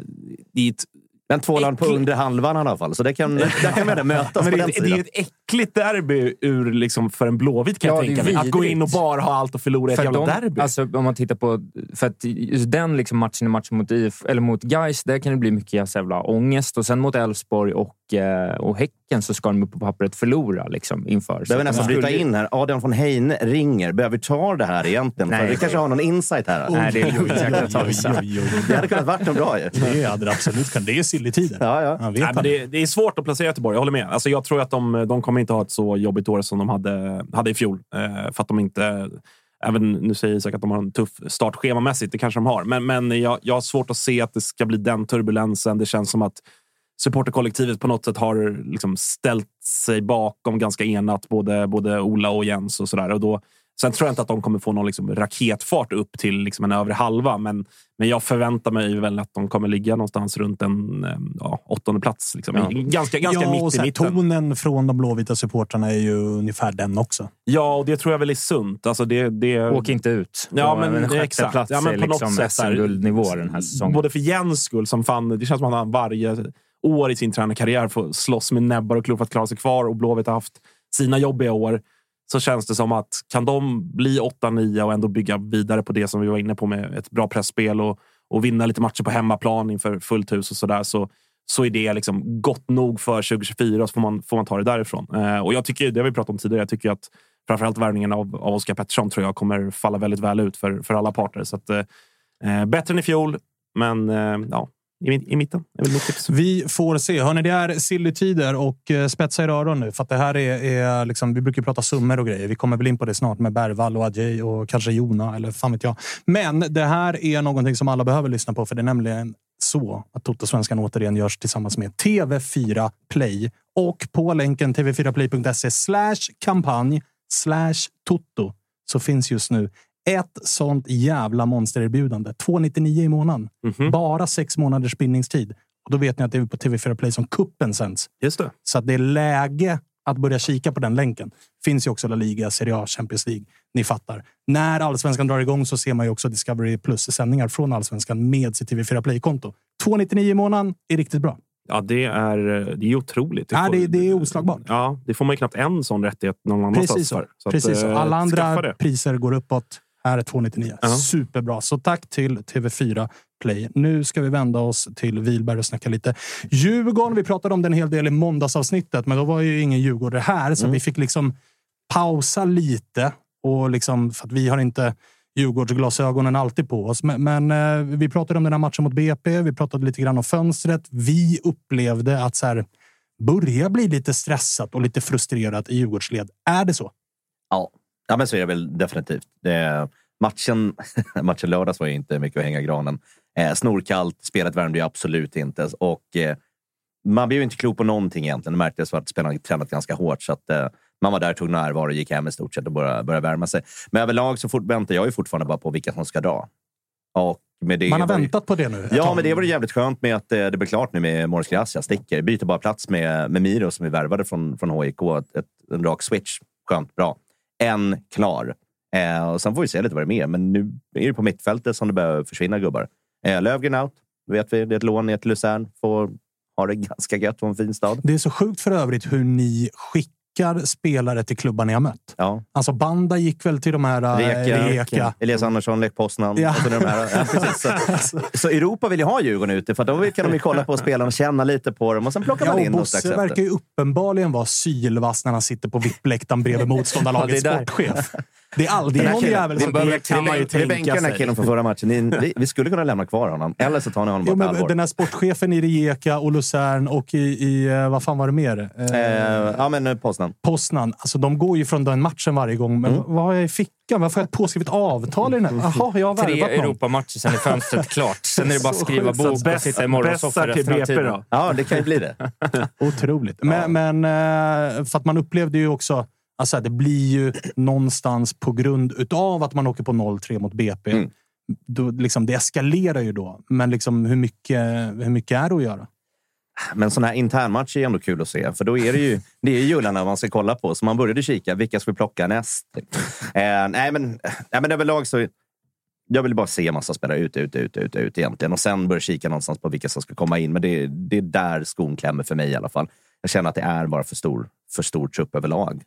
det är ett Men tvålan på Äckligt. under halvan i alla fall. Så det kan, där kan vi ändå mötas men på det, den är, det är sidan. ju ett äckligt derby ur, liksom, för en Blåvitt kan Ja, jag det tänka mig. Att gå in och bara ha allt och förlora i ett För jävla de, derby. alltså, om man tittar på... För att just den liksom matchen i matchen mot IF, eller mot Gais, där kan det bli mycket jävla ångest. Och sen mot Elfsborg och, eh, och Häcken så ska de upp på pappret förlora liksom, inför. Så Behöver nästan bryta in här. Adrian von Heine ringer. Behöver vi ta det här egentligen? För Nej. vi kanske har någon insight här. Nej, det är lugnt. Jag kan ta oj. Det hade kunnat varit något bra ju. Det hade det absolut kunnat. Det är silletider. Ja, ja. Nej, men det. det, det är svårt att placera Göteborg, jag håller med. Alltså, jag tror att de, de kommer kommer inte ha ett så jobbigt år som de hade, hade i fjol. Eh, för att de inte... Även nu säger Isak att de har en tuff start schemamässigt. Det kanske de har. Men, men jag, jag har svårt att se att det ska bli den turbulensen. Det känns som att supporterkollektivet på något sätt har liksom ställt sig bakom ganska enat. Både, både Ola och Jens och sådär. Och då, sen tror jag inte att de kommer få någon liksom raketfart upp till liksom en övre halva. Men, men jag förväntar mig väl att de kommer ligga någonstans runt en ja, åttonde plats. Liksom. Ja. Ganska, ganska ja, och mitt så i här, mitten. tonen från de blåvita supportrarna är ju ungefär den också. Ja, och det tror jag väl är sunt. Alltså det, det... Åk inte ut. Ja, Och men en exakt. plats Ja, men på något liksom sätt SM-guldnivå den här säsongen. Både för Jens skull, som fan, det känns som att han varje år i sin tränarkarriär får slåss med näbbar och klor för att klara sig kvar och Blåvitt har haft sina jobbiga år. Så känns det som att kan de bli 8-9 och ändå bygga vidare på det som vi var inne på med ett bra pressspel och, och vinna lite matcher på hemmaplan inför fullt hus och sådär så, så är det liksom gott nog för 2024 och så får man, får man ta det därifrån. Eh, och jag tycker, det har vi pratat om tidigare, jag tycker att framförallt värvningen av, av Oskar Pettersson tror jag kommer falla väldigt väl ut för, för alla parter. Så att, eh, eh bättre än i fjol, men eh, ja, i, i mitten är väl mitt tips. Vi får se. Hörni, det är silly-tider och eh, spetsa i öron nu. För att det här är, är liksom, vi brukar prata summor och grejer. Vi kommer väl in på det snart med Bergvall och Adjei och kanske Jona eller fan vet jag. Men det här är någonting som alla behöver lyssna på, för det är nämligen så att Toto-svenskan återigen görs tillsammans med TV4 Play och på länken tv4play.se slash kampanj slash toto så finns just nu ett sånt jävla monstererbjudande. 299 i månaden. Mhm. Bara sex månaders bindningstid. Och då vet ni att det är på TV4 Play som kuppen sänds. Just det. Så att det är läge att börja kika på den länken. Finns ju också La Liga, Serie A, Champions League. Ni fattar. När allsvenskan drar igång så ser man ju också Discovery Plus-sändningar från allsvenskan med sitt TV4 Play-konto. 299 i månaden är riktigt bra. Ja, det är, det är otroligt. Ja, får- det, det är oslagbart. Ja, det får man ju knappt en sån rättighet någon annanstans Precis så. för. Så att, Precis så. eh, Alla andra det. priser går uppåt. Här är 299. Ja. Superbra. Så tack till TV4 Play. Nu ska vi vända oss till Vilberg och snacka lite Djurgården. Vi pratade om den en hel del i måndagsavsnittet, men då var ju ingen Djurgårdare här, så vi fick liksom pausa lite. Och liksom, för att vi har inte Djurgårdsglasögonen alltid på oss. Men, men eh, vi pratade om den här matchen mot BP. Vi pratade lite grann om fönstret. Vi upplevde att så här, börja bli lite stressat och lite frustrerat i Djurgårdsled. Är det så? Ja, ja men så är det väl definitivt. Det, matchen, matchen lördags var ju inte mycket att hänga i granen. Eh, snorkallt, spelet värmde ju absolut inte. Och, eh, man blev ju inte klok på någonting egentligen. Det märktes att spelarna tränat ganska hårt. Så att, eh, Man var där, tog närvaro, gick hem i stort sett och började, började värma sig. Men överlag så fort, väntar jag ju fortfarande bara på vilka som ska dra. Och Man har var ju- väntat på det nu. Ja, men det var jävligt skönt med att eh, det blev klart nu med Morris Gracia. Sticker. Byter bara plats med, med Miro som vi värvade från, från HIK. Ett, ett, en rak switch. Skönt, bra. En klar. Eh, och sen får vi se lite vad det är mer. Men nu är det på mittfältet som det börjar försvinna gubbar. Eh, Lövgren out. Vet vi, det är ett lån ner till Luzern. Får ha det ganska gött och en fin stad. Det är så sjukt för övrigt hur ni skickar spelare till klubbar ni har mött. Ja. Alltså Banda gick väl till de här äh, Reka, Reka. Elias Andersson, Lech Poznan. Ja. Och så, de här, ja, precis. Så, så Europa vill ju ha Djurgården ute, för då kan de ju kolla på spelarna och känna lite på dem. Och sen plockar man in strax Bosse verkar ju uppenbarligen vara sylvass när han sitter på VIP-läktaren bredvid motståndarlagets Ja, sportchef. Det är alltid Den här någon killen- jävel vi som behöver- det kan man ju vi bänkar tänka den här sig. killen från förra matchen. Ni, vi, vi skulle kunna lämna kvar honom. Eller så tar ni honom Jo, bara på allvar. den här sportchefen i Rijeka och Luzern och i, i eh, vad fan var det mer? Eh, Eh, ja, men eh, Poznan. Poznan. Alltså, de går ju från den matchen varje gång. Men Mm. vad har jag i fickan? Varför har jag ett påskrivet avtal i den här? Jaha, jag har Tre värvat någon. Europamatcher, sen är fönstret klart. Sen är det bara att skriva bok och Bäst- sitta i morgonsoffa resten av BP tiden. då. Ja, det kan ju bli det. Otroligt. Men, men för att man upplevde ju också... Alltså, det blir ju någonstans på grund utav att man åker på 0-3 mot BP. Mm. Då, liksom, det eskalerar ju då. Men liksom, hur, mycket, hur mycket är det att göra? Men sådana här internmatcher är ändå kul att se. För då är det ju det är ju Jullarna man ska kolla på. Så man började kika. Vilka ska vi plocka näst? Eh, nej, men, nej, men överlag så... Jag vill bara se massa spelare ut, ut, ut, ut, ut egentligen. Och sen börja kika någonstans på vilka som ska komma in. Men det, det är där skon klämmer för mig i alla fall. Jag känner att det är bara för stor, för stor trupp överlag.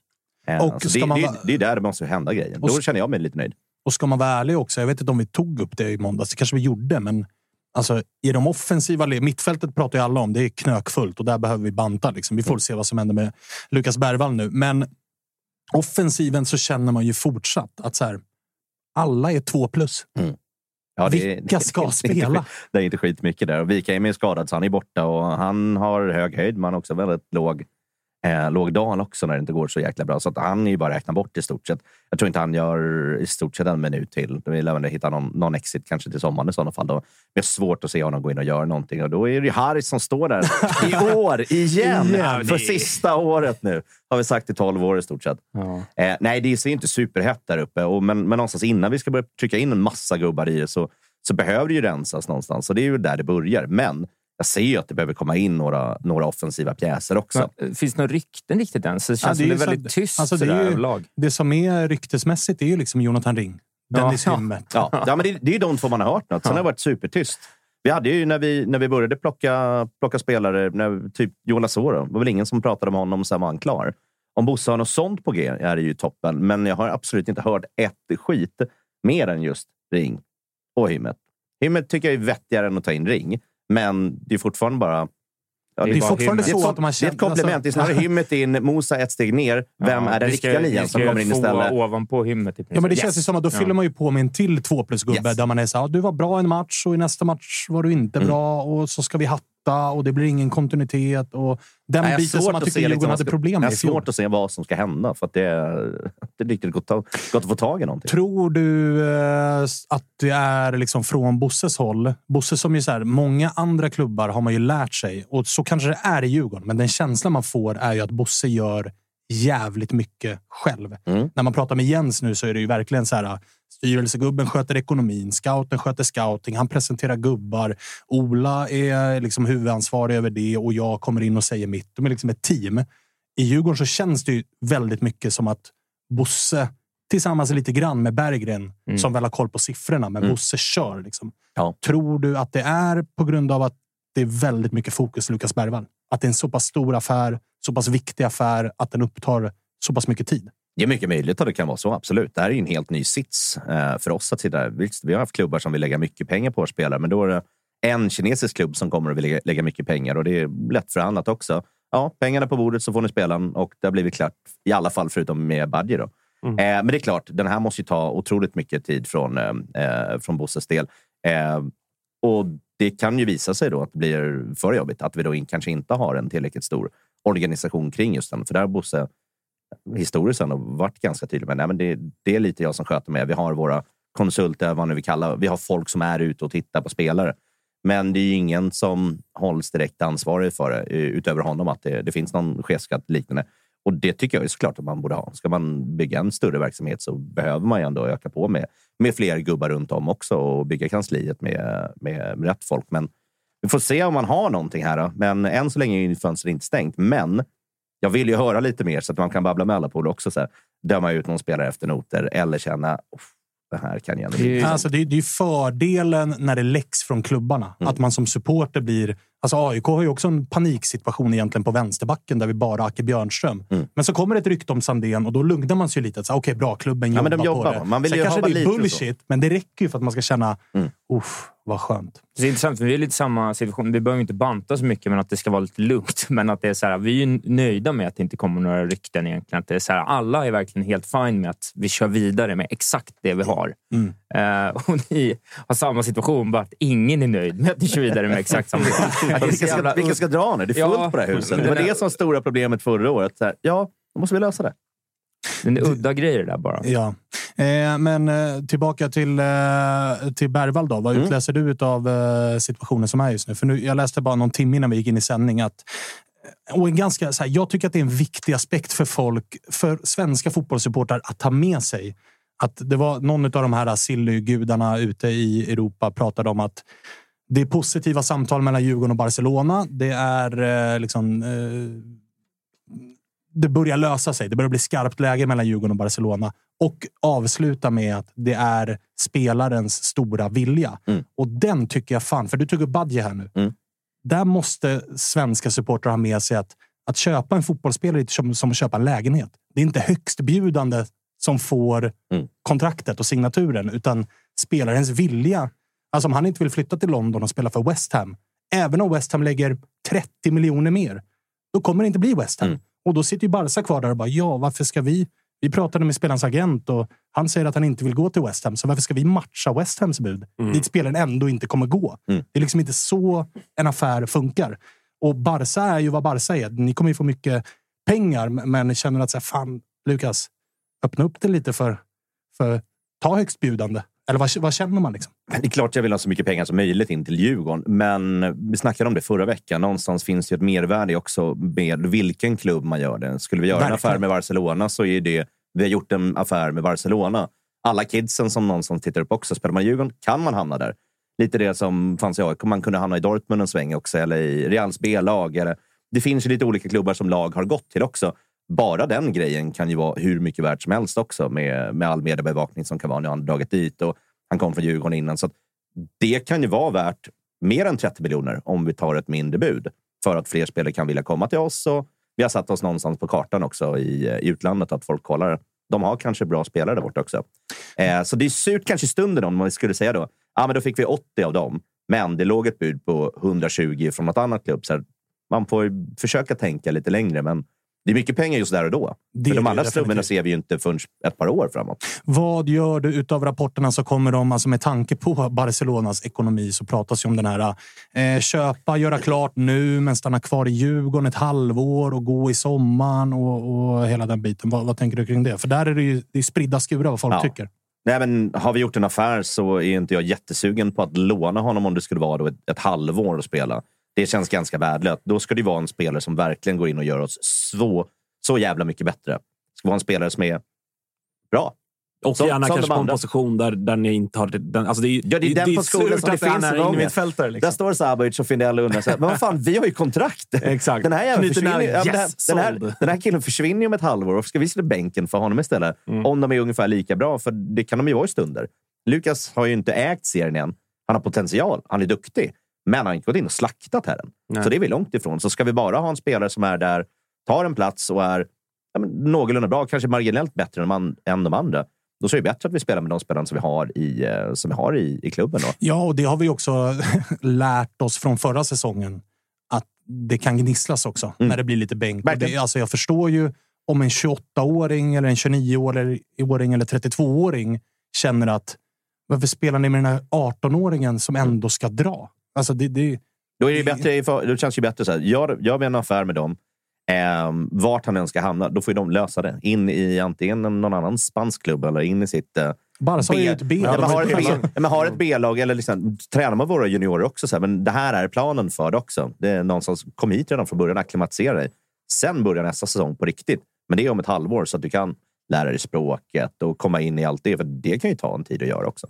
Eh, Och alltså det, man det, det är där det måste hända grejen. Och Då känner jag mig lite nöjd. Och ska man vara ärlig också, jag vet inte om vi tog upp det i måndags, det kanske vi gjorde, men alltså, i de offensiva mittfältet pratar ju alla om. Det är knökfullt och där behöver vi banta. Liksom. Vi får se vad som händer med Lukas Bergvall nu. Men offensiven så känner man ju fortsatt att så här, alla är två plus. Ja, det är- Vilka ska det inte spela? skit- Det är inte skitmycket där. Wikheim är skadad, så han är borta. Och han har hög höjd, men också väldigt låg, eh, låg dal också när det inte går så jäkla bra. Så att han är ju bara räkna bort i stort sett. Jag tror inte han gör i stort sett en minut till. De vill även hitta någon, någon exit kanske till sommaren i sådana fall. Då. Det är svårt att se honom gå in och göra någonting. Och då är det ju Harris som står där i år, igen. Igen. För sista året nu. Har vi sagt i tolv år i stort sett. Eh, nej, det ser inte superhett där uppe. Och, men, men någonstans innan vi ska börja trycka in en massa gubbar i det så, så behöver det ju rensas någonstans. Och det är ju där det börjar. Men jag ser ju att det behöver komma in några, några offensiva pjäser också. Men, eh, Finns det några rykten riktigt än? Så det känns Ja, som det är ju så- väldigt tyst alltså, det, är ju, överlag. det som är ryktesmässigt är ju liksom Jonathan Ring. Dennis Ja. Hymmet. Ja, ja men det, det är ju de två man har hört något. Sen har det varit supertyst. Vi hade ju när vi, när vi började plocka, plocka spelare, när, typ Joel Asoro, det var väl ingen som pratade om honom, sen var han klar. Om Bosse har något sånt på G är det ju toppen, men jag har absolut inte hört ett skit mer än just Ring och Hymmet. Hymmet tycker jag är vettigare än att ta in Ring, men det är fortfarande bara... Ja, Det är bara fortfarande Hymmet. så att man Det är ett känner- komplement. alltså- Det är snarare Hymmet in, Mosa ett steg ner. Vem Ja, är den riktiga nian som kommer in istället? ovanpå hymmet. Ja, men det Yes. känns ju som att då fyller man ju på med en till två plus-gubbe Yes. där man är så här, "Ja, du var bra en match och i nästa match var du inte Mm. bra och så ska vi hatta och det blir ingen kontinuitet. Och den Nej, jag har biten som svårt man att tycker se Djurgården liksom hade problem Jag med har i fjol. svårt att se vad som ska hända för att det är, det är riktigt gott, gott att få tag i någonting. Tror du eh, att det är liksom från Bosses håll? Bosse som ju så här, många andra klubbar har man ju lärt sig och så kanske det är i Djurgården. Men den känslan man får är ju att Bosse gör jävligt mycket själv. Mm. När man pratar med Jens nu så är det ju verkligen så här. Styrelsegubben sköter ekonomin, scouten sköter scouting, han presenterar gubbar. Ola är liksom huvudansvarig över det och jag kommer in och säger mitt. De är liksom ett team. I Djurgården så känns det ju väldigt mycket som att Bosse tillsammans lite grann med Berggren Mm. som väl har koll på siffrorna, men Mm. Bosse kör. Liksom. Ja. Tror du att det är på grund av att det är väldigt mycket fokus Lukas Bergvall? Att det är en så pass stor affär, så pass viktig affär att den upptar så pass mycket tid? Det är mycket möjligt att det kan vara så, absolut. Det här är ju en helt ny sits eh, för oss att sitta Visst, Vi har haft klubbar som vill lägga mycket pengar på spelare, men då är det en kinesisk klubb som kommer att vilja lägga, mycket pengar och det är lätt förhandlat också. Ja, pengarna på bordet så får ni spela den och det har blivit klart, i alla fall förutom med Badji. Då. Eh, men det är klart, den här måste ju ta otroligt mycket tid från, eh, eh, från Bosses del. Eh, och det kan ju visa sig då att det blir för jobbigt, att vi då in, kanske inte har en tillräckligt stor organisation kring just den. För där har Bosse historiskt ändå varit ganska tydlig med nej, men det, det är lite jag som sköter mig. Vi har våra konsulter, vad nu vi kallar Vi har folk som är ute och tittar på spelare. Men det är ju ingen som hålls direkt ansvarig för det, eh, utöver honom, att det, det finns någon chefskatt liknande. Och det tycker jag är såklart att man borde ha. Ska man bygga en större verksamhet så behöver man ju ändå öka på med, med fler gubbar runt om också och bygga kansliet med, med, med rätt folk. Men vi får se om man har någonting här. Då. Men än så länge är ju fönstret inte stängt. Men jag vill ju höra lite mer så att man kan babbla med alla på det också. Så här, döma ut någon spelare efter noter eller känna "Uff, det här kan jag bli. Alltså, det, är- det är fördelen när det läcks från klubbarna. Mm. Att man som supporter blir... Alltså AIK har ju också en paniksituation egentligen på vänsterbacken där vi bara har Acke Björnström. Mm. Men så kommer det ett rykte om Sandén och då lugnar man sig lite. Okej, bra. Klubben Ja, jobbar, men de jobbar på det. Man vill Sen kanske det är bullshit, men det räcker ju för att man ska känna Mm. Uff, vad skönt. Det är intressant, för vi är lite samma situation. Vi behöver inte banta så mycket, men att det ska vara lite lugnt. Men att det är så här, vi är nöjda med att det inte kommer några rykten egentligen. Att det är så här, alla är verkligen helt fine med att vi kör vidare med exakt det vi har. Mm. Eh, och ni har samma situation, bara att ingen är nöjd med att ni kör vidare med exakt samma. Det Vilka jävla- ska, vilka ska dra nu? Det är fullt Ja, på det här huset. Det var det som var stora problemet förra året. Här, ja, då måste vi lösa det. Den är udda grejer där bara. Ja. Eh, men eh, tillbaka till, eh, till Bergvall. Då. Vad Mm. utläser du av situationen som är just nu? För nu? Jag läste bara någon timme innan vi gick in i sändning att och en ganska, så här, jag tycker att det är en viktig aspekt för folk, för svenska fotbollssupportrar att ta med sig. Att det var någon av de här Silly-gudarna ute i Europa pratade om att det är positiva samtal mellan Djurgården och Barcelona. Det är eh, liksom... Eh, det börjar lösa sig. Det börjar bli skarpt läge mellan Djurgården och Barcelona. Och avsluta med att det är spelarens stora vilja. Mm. Och den tycker jag fan, för du tog upp Badje här nu. Mm. Där måste svenska supportrar ha med sig att att köpa en fotbollsspelare är som, som att köpa en lägenhet. Det är inte högstbjudande som får Mm. kontraktet och signaturen, utan spelarens vilja. Alltså om han inte vill flytta till London och spela för West Ham, även om West Ham lägger 30 miljoner mer, då kommer det inte bli West Ham. Mm. Och då sitter ju Barca kvar där och bara, ja, varför ska vi? Vi pratade med spelarens agent och han säger att han inte vill gå till West Ham, så varför ska vi matcha West Hams bud? Dit spelaren ändå inte kommer gå. Mm. Det är liksom inte så en affär funkar. Och Barca är ju vad Barca är. Ni kommer ju få mycket pengar, men känner att så här, fan, Lukas, öppna upp det lite för, för ta högstbjudande. Eller vad, vad känner man liksom? Det är klart jag vill ha så mycket pengar som möjligt in till Djurgården, men vi snackade om det förra veckan. Någonstans finns ju ett mervärde också med vilken klubb man gör det. Skulle vi göra en Verkligen. affär med Barcelona så är det... Vi har gjort en affär med Barcelona. Alla kidsen som någonstans tittar upp också. Spelar man Djurgården kan man hamna där. Lite det som fanns i AIK. Man kunde hamna i Dortmund en sväng också, eller i Reals B-lag. Det finns ju lite olika klubbar som lag har gått till också. Bara den grejen kan ju vara hur mycket värt som helst också med, med all mediebevakning som kan vara när han dragit dit. Och han kom från Djurgården innan. Så att det kan ju vara värt mer än 30 miljoner om vi tar ett mindre bud för att fler spelare kan vilja komma till oss. Och vi har satt oss någonstans på kartan också i, i utlandet att folk kollar. De har kanske bra spelare där borta också. Eh, så det är surt kanske i stunden om man skulle säga då. Ja, men då fick vi 80 av dem, men det låg ett bud på 120 från något annat klubb. Så här, man får ju försöka tänka lite längre, men det är mycket pengar just där och då. Det För de andra slummen ser vi ju inte förrän ett par år framåt. Vad gör du utav rapporterna så kommer de, alltså med tanke på Barcelonas ekonomi, så pratas ju om den här eh, köpa, göra klart nu, men stanna kvar i Djurgården ett halvår och gå i sommaren och, och hela den biten. Vad, vad tänker du kring det? För där är det ju det är spridda skurar vad folk Ja. tycker. Nej, men har vi gjort en affär så är inte jag jättesugen på att låna honom om det skulle vara ett, ett halvår att spela. Det känns ganska värdelöst. Då ska det vara en spelare som verkligen går in och gör oss så, så jävla mycket bättre. Det ska vara en spelare som är bra. Och Som- gärna som kanske på en position där, där ni inte har den. Alltså det är, Ja, det är den positionen surt som det finns så många. innermittfältare. Där Liksom. står Sabovic och Findell och undrar så här, men vad fan, vi har ju kontrakt. Exakt. Den här, jäveln Knyter försvinner, näven. ja, den, här, Yes, den, här, den här killen försvinner ju om ett halvår. Varför ska vi sitta i bänken för honom istället? Mm. Om de är ungefär lika bra, för det kan de ju vara i stunder. Lukas har ju inte ägt serien än. Han har potential, han är duktig. Men han har inte gått in och slaktat här än. Nej. Så det är vi långt ifrån. Så ska vi bara ha en spelare som är där, tar en plats och är ja, men, någorlunda bra, kanske marginellt bättre än de, an- än de andra. Då så är det bättre att vi spelar med de spelarna som vi har i, eh, som vi har i, i klubben. Då. Ja, och det har vi också lärt oss från förra säsongen. Att det kan gnisslas också Mm. när det blir lite bänk. Det, alltså jag förstår ju om en 28-åring, eller en 29-åring eller 32-åring känner att varför spelar ni med den här 18-åringen som ändå ska dra? Alltså det, det, Då, är det bättre, då känns det bättre så här. Gör, gör vi en affär med dem, eh, vart han än ska hamna, då får de lösa det. In i antingen någon annan spansk klubb eller in i sitt... Eh, Barca har ju ett B. Ja, men har, ett B, Ja. ja, men har ett B-lag eller liksom, tränar med våra juniorer också. Så här, men det här är planen för det också. Det är någonstans, kom hit redan från början, acklimatisera dig. Sen börjar nästa säsong på riktigt. Men det är om ett halvår så att du kan lära dig språket och komma in i allt det. För det kan ju ta en tid att göra också.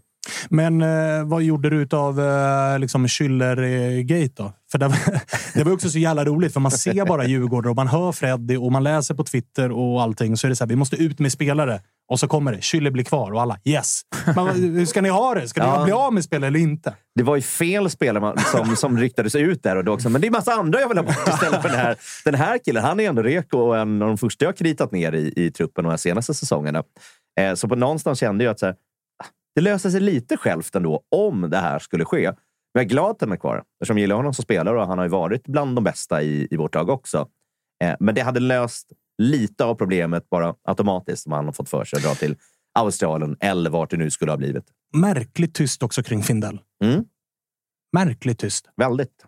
Men eh, vad gjorde du av eh, liksom Schüller-gate då? För det, var- det var också så jävla roligt, för man ser bara Djurgården och man hör Freddy och man läser på Twitter och allting. Så är det så här, vi måste ut med spelare. Och så kommer det. Schüller blir kvar och alla yes. Men hur ska ni ha det? Ska ni Ja. bli av med spelare eller inte? Det var ju fel spelare som, som riktades ut där och då också. Men det är massa andra jag vill ha bort istället för den här. Den här killen, han är ändå reko och en av de första jag kritat ner i, i truppen de här senaste säsongerna. Eh, så på någonstans kände jag att så här, det löser sig lite självt ändå om det här skulle ske. Men jag är glad att han är kvar eftersom jag gillar honom som spelare och han har ju varit bland de bästa i, i vårt lag också. Eh, men det hade löst lite av problemet bara automatiskt om han har fått för sig att dra till Australien eller vart det nu skulle ha blivit. Märkligt tyst också kring Findell. Mm. Märkligt tyst. Väldigt.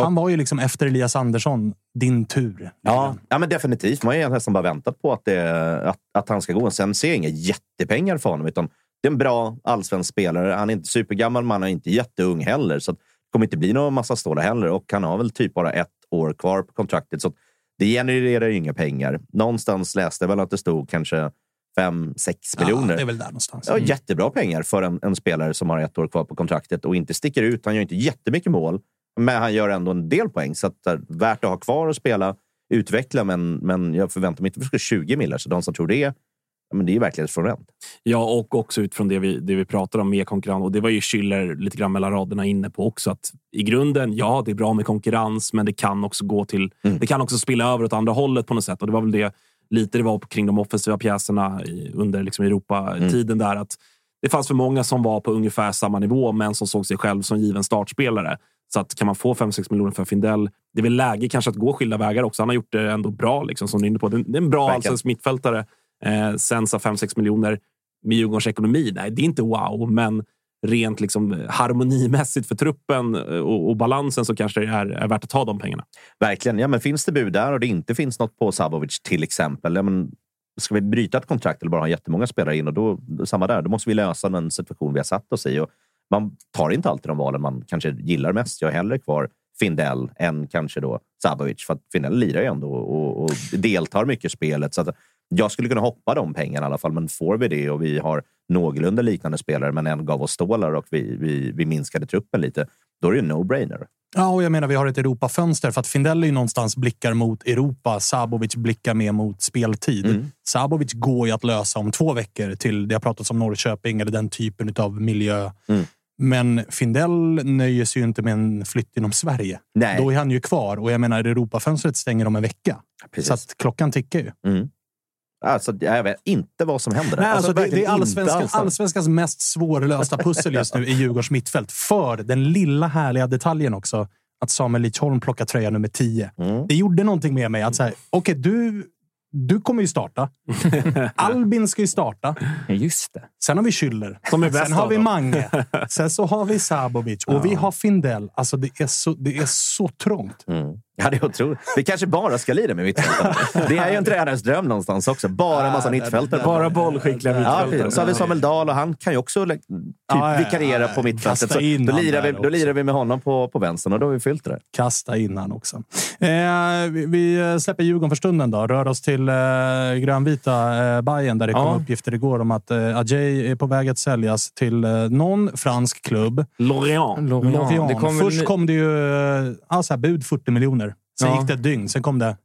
Han var ju liksom efter Elias Andersson, din tur. Ja, ja men definitivt. Man har ju nästan bara väntat på att, det, att, att han ska gå. Sen ser jag inga jättepengar för honom. Utan det är en bra allsvensk spelare. Han är inte supergammal, men han är inte jätteung heller. Så det kommer inte bli någon massa stålar heller. Och han har väl typ bara ett år kvar på kontraktet. Så det genererar ju inga pengar. Någonstans läste jag väl att det stod kanske 5-6 miljoner. Ja, det är väl där någonstans. Ja, jättebra pengar för en, en spelare som har ett år kvar på kontraktet och inte sticker ut. Han gör inte jättemycket mål, men han gör ändå en del poäng. Så att det är värt att ha kvar och spela, utveckla. Men, men jag förväntar mig inte att vi ska 20 miljoner. Så de som tror det, men det är verklighetsfrånvänt. Ja, och också utifrån det vi, det vi pratar om med konkurrens. Och det var ju Schüller lite grann mellan raderna inne på också. Att I grunden, ja, det är bra med konkurrens, men det kan också gå till... Det kan också spilla över åt andra hållet på något sätt. Och det var väl det lite det var kring de offensiva pjäserna under liksom Europa-tiden där. Att det fanns för många som var på ungefär samma nivå, men som såg sig själv som given startspelare. Så att kan man få 5-6 miljoner för Findell, det är väl läge kanske att gå skilda vägar också. Han har gjort det ändå bra, liksom, som du är inne på. Det är en bra allsvensk mittfältare. Eh, sen sa 5-6 miljoner med Djurgårdens ekonomi, nej, det är inte wow, men rent liksom eh, harmonimässigt för truppen eh, och, och balansen så kanske det är, är värt att ta de pengarna. Verkligen. Ja, men finns det bud där och det inte finns något på Sabovic till exempel. Ja, men ska vi bryta ett kontrakt eller bara ha jättemånga spelare in? Och då, samma där, då måste vi lösa den situation vi har satt oss i. Och man tar inte alltid de valen man kanske gillar mest. Jag är hellre kvar Findell än kanske då Sabovic. För att Findell lirar ju ändå och, och deltar mycket i spelet. Så att jag skulle kunna hoppa de pengarna i alla fall. Men får vi det och vi har någorlunda liknande spelare men en gav oss stålar och vi, vi, vi minskade truppen lite, då är det en no-brainer. Ja, och jag menar, vi har ett Europafönster för att Findell är ju någonstans blickar mot Europa. Sabovic blickar mer mot speltid. Mm. Sabovic går ju att lösa om två veckor till det har pratats om Norrköping eller den typen av miljö. Mm. Men Findell nöjer sig ju inte med en flytt inom Sverige. Nej. Då är han ju kvar och jag menar, Europafönstret stänger om en vecka. Precis. Så att klockan tickar ju. Mm. Alltså, jag vet inte vad som händer. Nej, alltså, det, det verkligen är allsvenskan, alls. allsvenskans mest svårlösta pussel just nu i Djurgårdens mittfält. För den lilla härliga detaljen också, att Samuel Lidsholm plockar tröja nummer 10. Mm. Det gjorde någonting med mig. att så här, Okej, du, du kommer ju starta. Albin ska ju starta. Just det. Sen har vi Schüller. Som är bäst Sen har vi. Mange. Sen så har vi Sabovic. Och vi har Findell. Alltså, det är så, det är så trångt. Mm. Ja, det är otroligt. Vi kanske bara ska lira med mittfältare. Det är ju en tränares dröm någonstans också. Bara en massa mittfältare. Bara bollskickliga Ja, mittfältare. precis. så har vi Samuel Dahl och han kan ju också typ, Ja, ja, vikariera ja, på mittfältet. Så då, lirar vi, då lirar vi med honom på, på vänstern och då har vi fyllt det. Kasta in han också. Eh, vi- vi släpper Djurgården för stunden då. Rör oss till eh, grönvita eh, Bayern där det kom Ja. uppgifter igår om att eh, Adjei är på väg att säljas till eh, någon fransk klubb. Lorient. Lorient. Det kom Först kom det ju eh, ja, så här, bud 40 miljoner. Sen Ja. gick det ett dygn. Sen kom det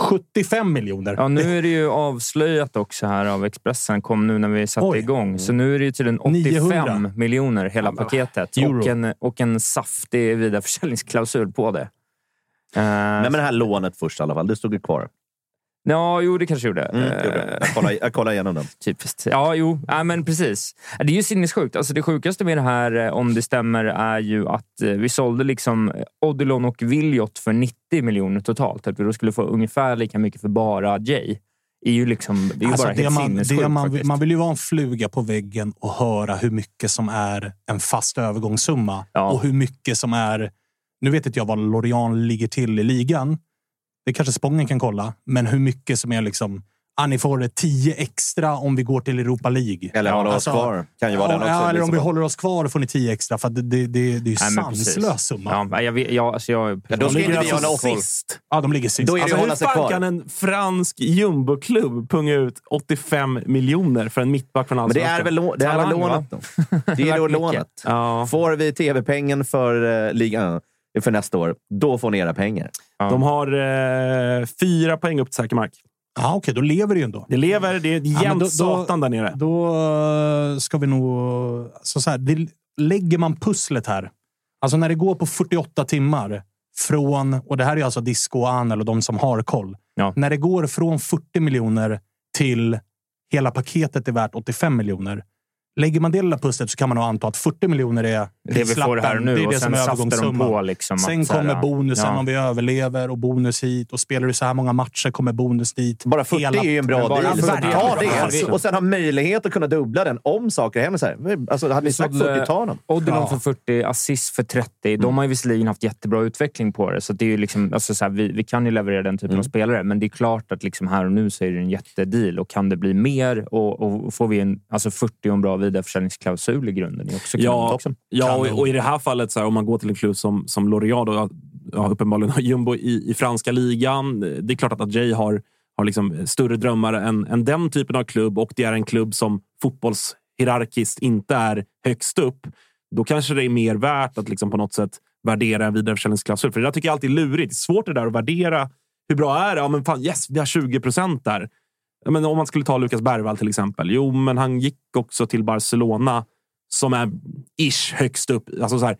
75 miljoner. Ja, nu är det ju avslöjat också här av Expressen. kom nu när vi satte Oj. igång. Så nu är det ju till en 85 900. miljoner hela paketet. euro. Och en, och en saftig vidareförsäljningsklausul på det. Eh, Men med det här lånet först i alla fall. Det stod ju kvar. Ja, jo, det kanske gjorde. Mm, det gjorde. Eh, jag, kollar, jag kollar igenom den. Typiskt. Ja, jo. Ja, men precis. Det är ju sinnessjukt. Alltså, det sjukaste med det här, eh, om det stämmer, är ju att eh, vi sålde liksom Odilon och Viljot för 90 miljoner totalt. Att vi då skulle få ungefär lika mycket för bara Jay. är ju liksom, det är ju Alltså, bara det helt man, det man, faktiskt. man vill ju vara en fluga på väggen och höra hur mycket som är en fast övergångssumma Ja. och hur mycket som är... Nu vet inte jag vad Lorient ligger till i ligan. Det kanske Spången kan kolla. Men hur mycket som är liksom... ah, ni får 10 extra om vi går till Europa League. Eller håller oss kvar. Kan ju vara den också. Ja, Det eller om vi bra. håller oss kvar får ni 10 extra. För det, det, det, det är ju sanslös summa. Ja, jag, jag, alltså jag, Ja, då ska inte vi alltså koll. sist. Ja, de ligger sist. Då är det Alltså, hur hålla sig fan kvar. kan en fransk jumboklubb punga ut 85 miljoner för en mittback från Men det Allsvenskan? är väl, lå- det är väl lånet då? Det är lånet. Ja. Får vi tv-pengen för uh, ligan för nästa år, då får ni era pengar. De har eh, fyra poäng upp till säker mark. Ja, okej, då lever det ju ändå. Det lever. Det är Ja, men jämnt då- då- satan där nere. Då eh, ska vi nog... Så så här, det, lägger man pusslet här. Alltså när det går på 48 timmar från... Och det här är alltså Disco och Anel och de som har koll. Ja. När det går från 40 miljoner till hela paketet är värt 85 miljoner. Lägger man det lilla pusslet så kan man nog anta att 40 miljoner är det vi får här nu Det är och det som sen är övergångssumman. på. Liksom, Sen här, kommer bonusen ja. om vi överlever och bonus hit. Och spelar du så här många matcher kommer bonus dit. Bara 40 Hela- är ju en bra deal. Så 40. ta det och sen ha möjlighet att kunna dubbla den om saker händer. Så här. Alltså, hade vi sagt Så, 40, eh, ta dem. Odilon Ja. för 40, assist för 30. De har ju visserligen haft jättebra utveckling på det. Så det är ju liksom, alltså så här, vi, vi kan ju leverera den typen av spelare, men det är klart att liksom här och nu så är det en jättedeal. Och kan det bli mer och, och får vi en, alltså 40 och en bra vidareförsäljningsklausul i grunden är också Ja, också. ja och, och i det här fallet, så här, om man går till en klubb som, som L'Oreal, då, ja, uppenbarligen har jumbo i, i franska ligan. Det är klart att Adjei har, har liksom större drömmar än, än den typen av klubb och det är en klubb som fotbollshierarkiskt inte är högst upp. Då kanske det är mer värt att liksom på något sätt värdera en vidareförsäljningsklausul. För det där tycker jag alltid är lurigt. Det är svårt det där att värdera. Hur bra är det? Ja, men fan, yes, vi har 20 procent där. Ja, men om man skulle ta Lukas Bergvall till exempel. Jo, men han gick också till Barcelona som är ish högst upp. Alltså så här,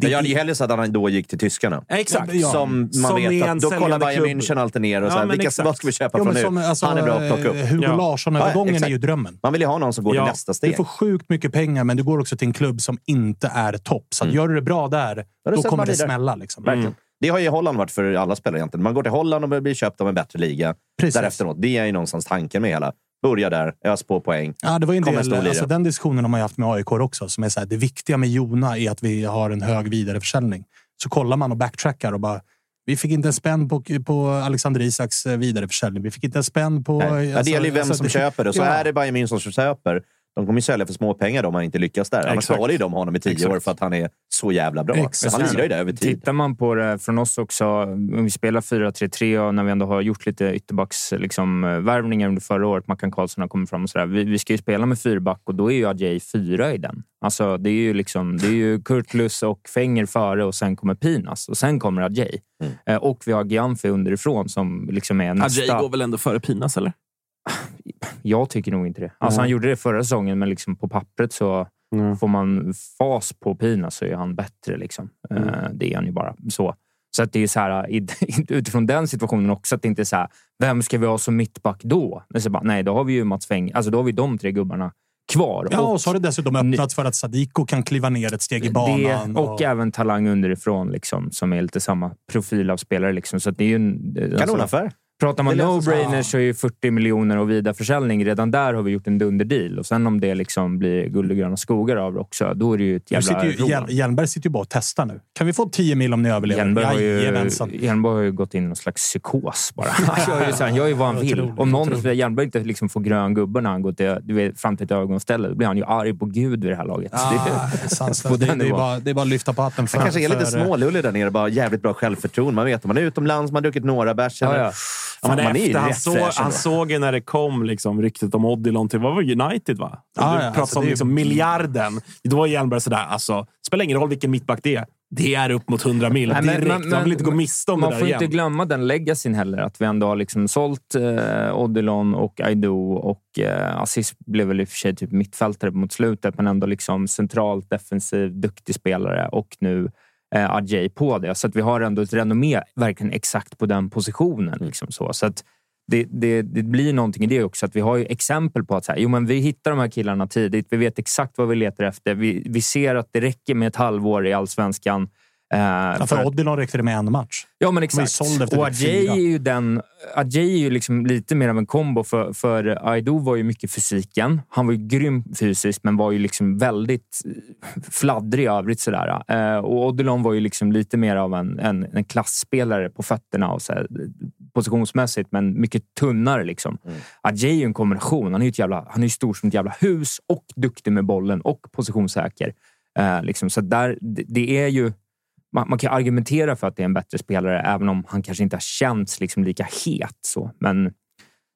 det, Jag hade ju hellre sett att han då gick till tyskarna. Ja, Exakt. Ja. Som man Som vet att då kollar Bayern klubb. München alltid ner och Ja, så här, men vilka, exakt. vad ska vi köpa Jo, från nu? som, alltså, han är bra att plocka upp. eh, Hugo Ja. Larsson-övergången Ja, är ju drömmen. Man vill ju ha någon som går Ja. till nästa Du steg. får sjukt mycket pengar, men du går också till en klubb som inte är topp. Så att gör du det bra där, då kommer det smälla. Liksom. Verkligen. Det har ju Holland varit för alla spelare egentligen. Man går till Holland och blir köpt av en bättre liga. Precis. Det är ju någonstans tanken med hela. Börja där, ös på poäng. Ja, det var en en del, lira. alltså, den diskussionen har man ju haft med AIK också. Som är så här, det viktiga med Jona är att vi har en hög vidareförsäljning. Så kollar man och backtrackar och bara vi fick inte en spänn på, på Alexander Isaks eh, vidareförsäljning. Vi fick inte en spänn på... Nej. Ja, det gäller ju vem alltså, som det- köper det. Så ja. är det Bayern München som köper. De kommer ju sälja för småpengar då om han inte lyckas där. Annars Exakt. håller ju de honom i tio Exakt. år för att han är så jävla bra. Exakt. Han lirar ju där över tid. Tittar man på det från oss också, om vi spelar 4-3-3 och när vi ändå har gjort lite ytterbacksvärvningar liksom, värvningar under förra året, Mackan Karlsson har kommit fram och sådär. Vi, vi ska ju spela med fyrback och då är ju Adjei fyra i den. Alltså, det är ju liksom, det är ju Kurtlus och Fenger före och sen kommer Pinas och sen kommer Adjei. Mm. Eh, och vi har Gianfi underifrån som liksom är nästa... Adjei går väl ändå före Pinas, eller? Jag tycker nog inte det. Alltså, Nej. Han gjorde det förra säsongen, men liksom på pappret så Mm. får man fas på Pina så är han bättre. Liksom. Mm. Eh, Det är han ju bara. Så Så att det är så här, utifrån den situationen också, att det inte är så här, vem ska vi ha som mittback då? Bara, nej, då har vi ju Mats Feng, alltså då har vi de tre gubbarna kvar. Ja, och så har det dessutom öppnats för att Sadiko kan kliva ner ett steg i det, banan. och, även talang underifrån liksom, som är lite samma profil av spelare. Liksom. Så det är ju en, Kanonaffär. Pratar man no-brainers så är ju 40 miljoner och vidareförsäljning. Redan där har vi gjort en dunderdeal. Och sen om det liksom blir guld och gröna skogar av det också, då är det ju ett jävla sitter ju. Hjel- Hjelmberg sitter ju bara och testar nu. Kan vi få 10 mil om ni överlever? Hjelmberg har, ju. Hjelmberg har ju gått in i någon slags psykos bara. Han gör ju, så här, gör ju vad han vill. Otroligt, Om någon. Hjelmberg inte liksom får grön gubbe när han går till, du vet, fram till ett ögonställe, då blir han ju arg på Gud vid det här laget. Ah, det, det, det, är bara, det är bara att lyfta på hatten. Han kanske är lite smålullig där nere. Bara jävligt bra självförtroende. Man vet att man är utomlands, man har druckit några bärs. Ja, ja. Ja, men man ju efter, han, så, fräsch han såg ju när det kom liksom, ryktet om Odilon till vad var United, va? Ja, du ja, pratade alltså, om liksom, miljarden. Då var Hjelmberg sådär, alltså, spelar ingen roll vilken mittback det är. Det är upp mot 100 mil direkt. men- men- man vill inte gå miste om Man det där får igen. inte glömma den legacyn heller. Att vi ändå har liksom sålt eh, Odilon och Aido och eh, Aziz blev väl i och för sig typ mittfältare mot slutet, men ändå liksom centralt defensiv, duktig spelare och nu eh, Adjei på det. Så att vi har ändå ett renommé verkligen exakt på den positionen. Liksom så. Så att det, det, det blir någonting i det också. Att vi har exempel på att så här, jo, men vi hittar de här killarna tidigt. Vi vet exakt vad vi letar efter. Vi, vi ser att det räcker med ett halvår i allsvenskan. Eh, Ja, för Odilon räckte det med en match. Ja, men exakt. Och typ Adjei är ju den... Adjei är ju liksom lite mer av en kombo, för, för Aido var ju mycket fysiken. Han var ju grym fysiskt, men var ju liksom väldigt eh, fladdrig i övrigt. Sådär. Eh, och Odilon var ju liksom lite mer av en, en, en klassspelare på fötterna och så här, positionsmässigt, men mycket tunnare. Liksom. Mm. Adjei är ju en kombination. Han är ju ett jävla, han är stor som ett jävla hus och duktig med bollen och positionssäker. Eh, liksom. Så där, det, det är ju... Man, man kan argumentera för att det är en bättre spelare, även om han kanske inte har känts liksom lika het. Så. Men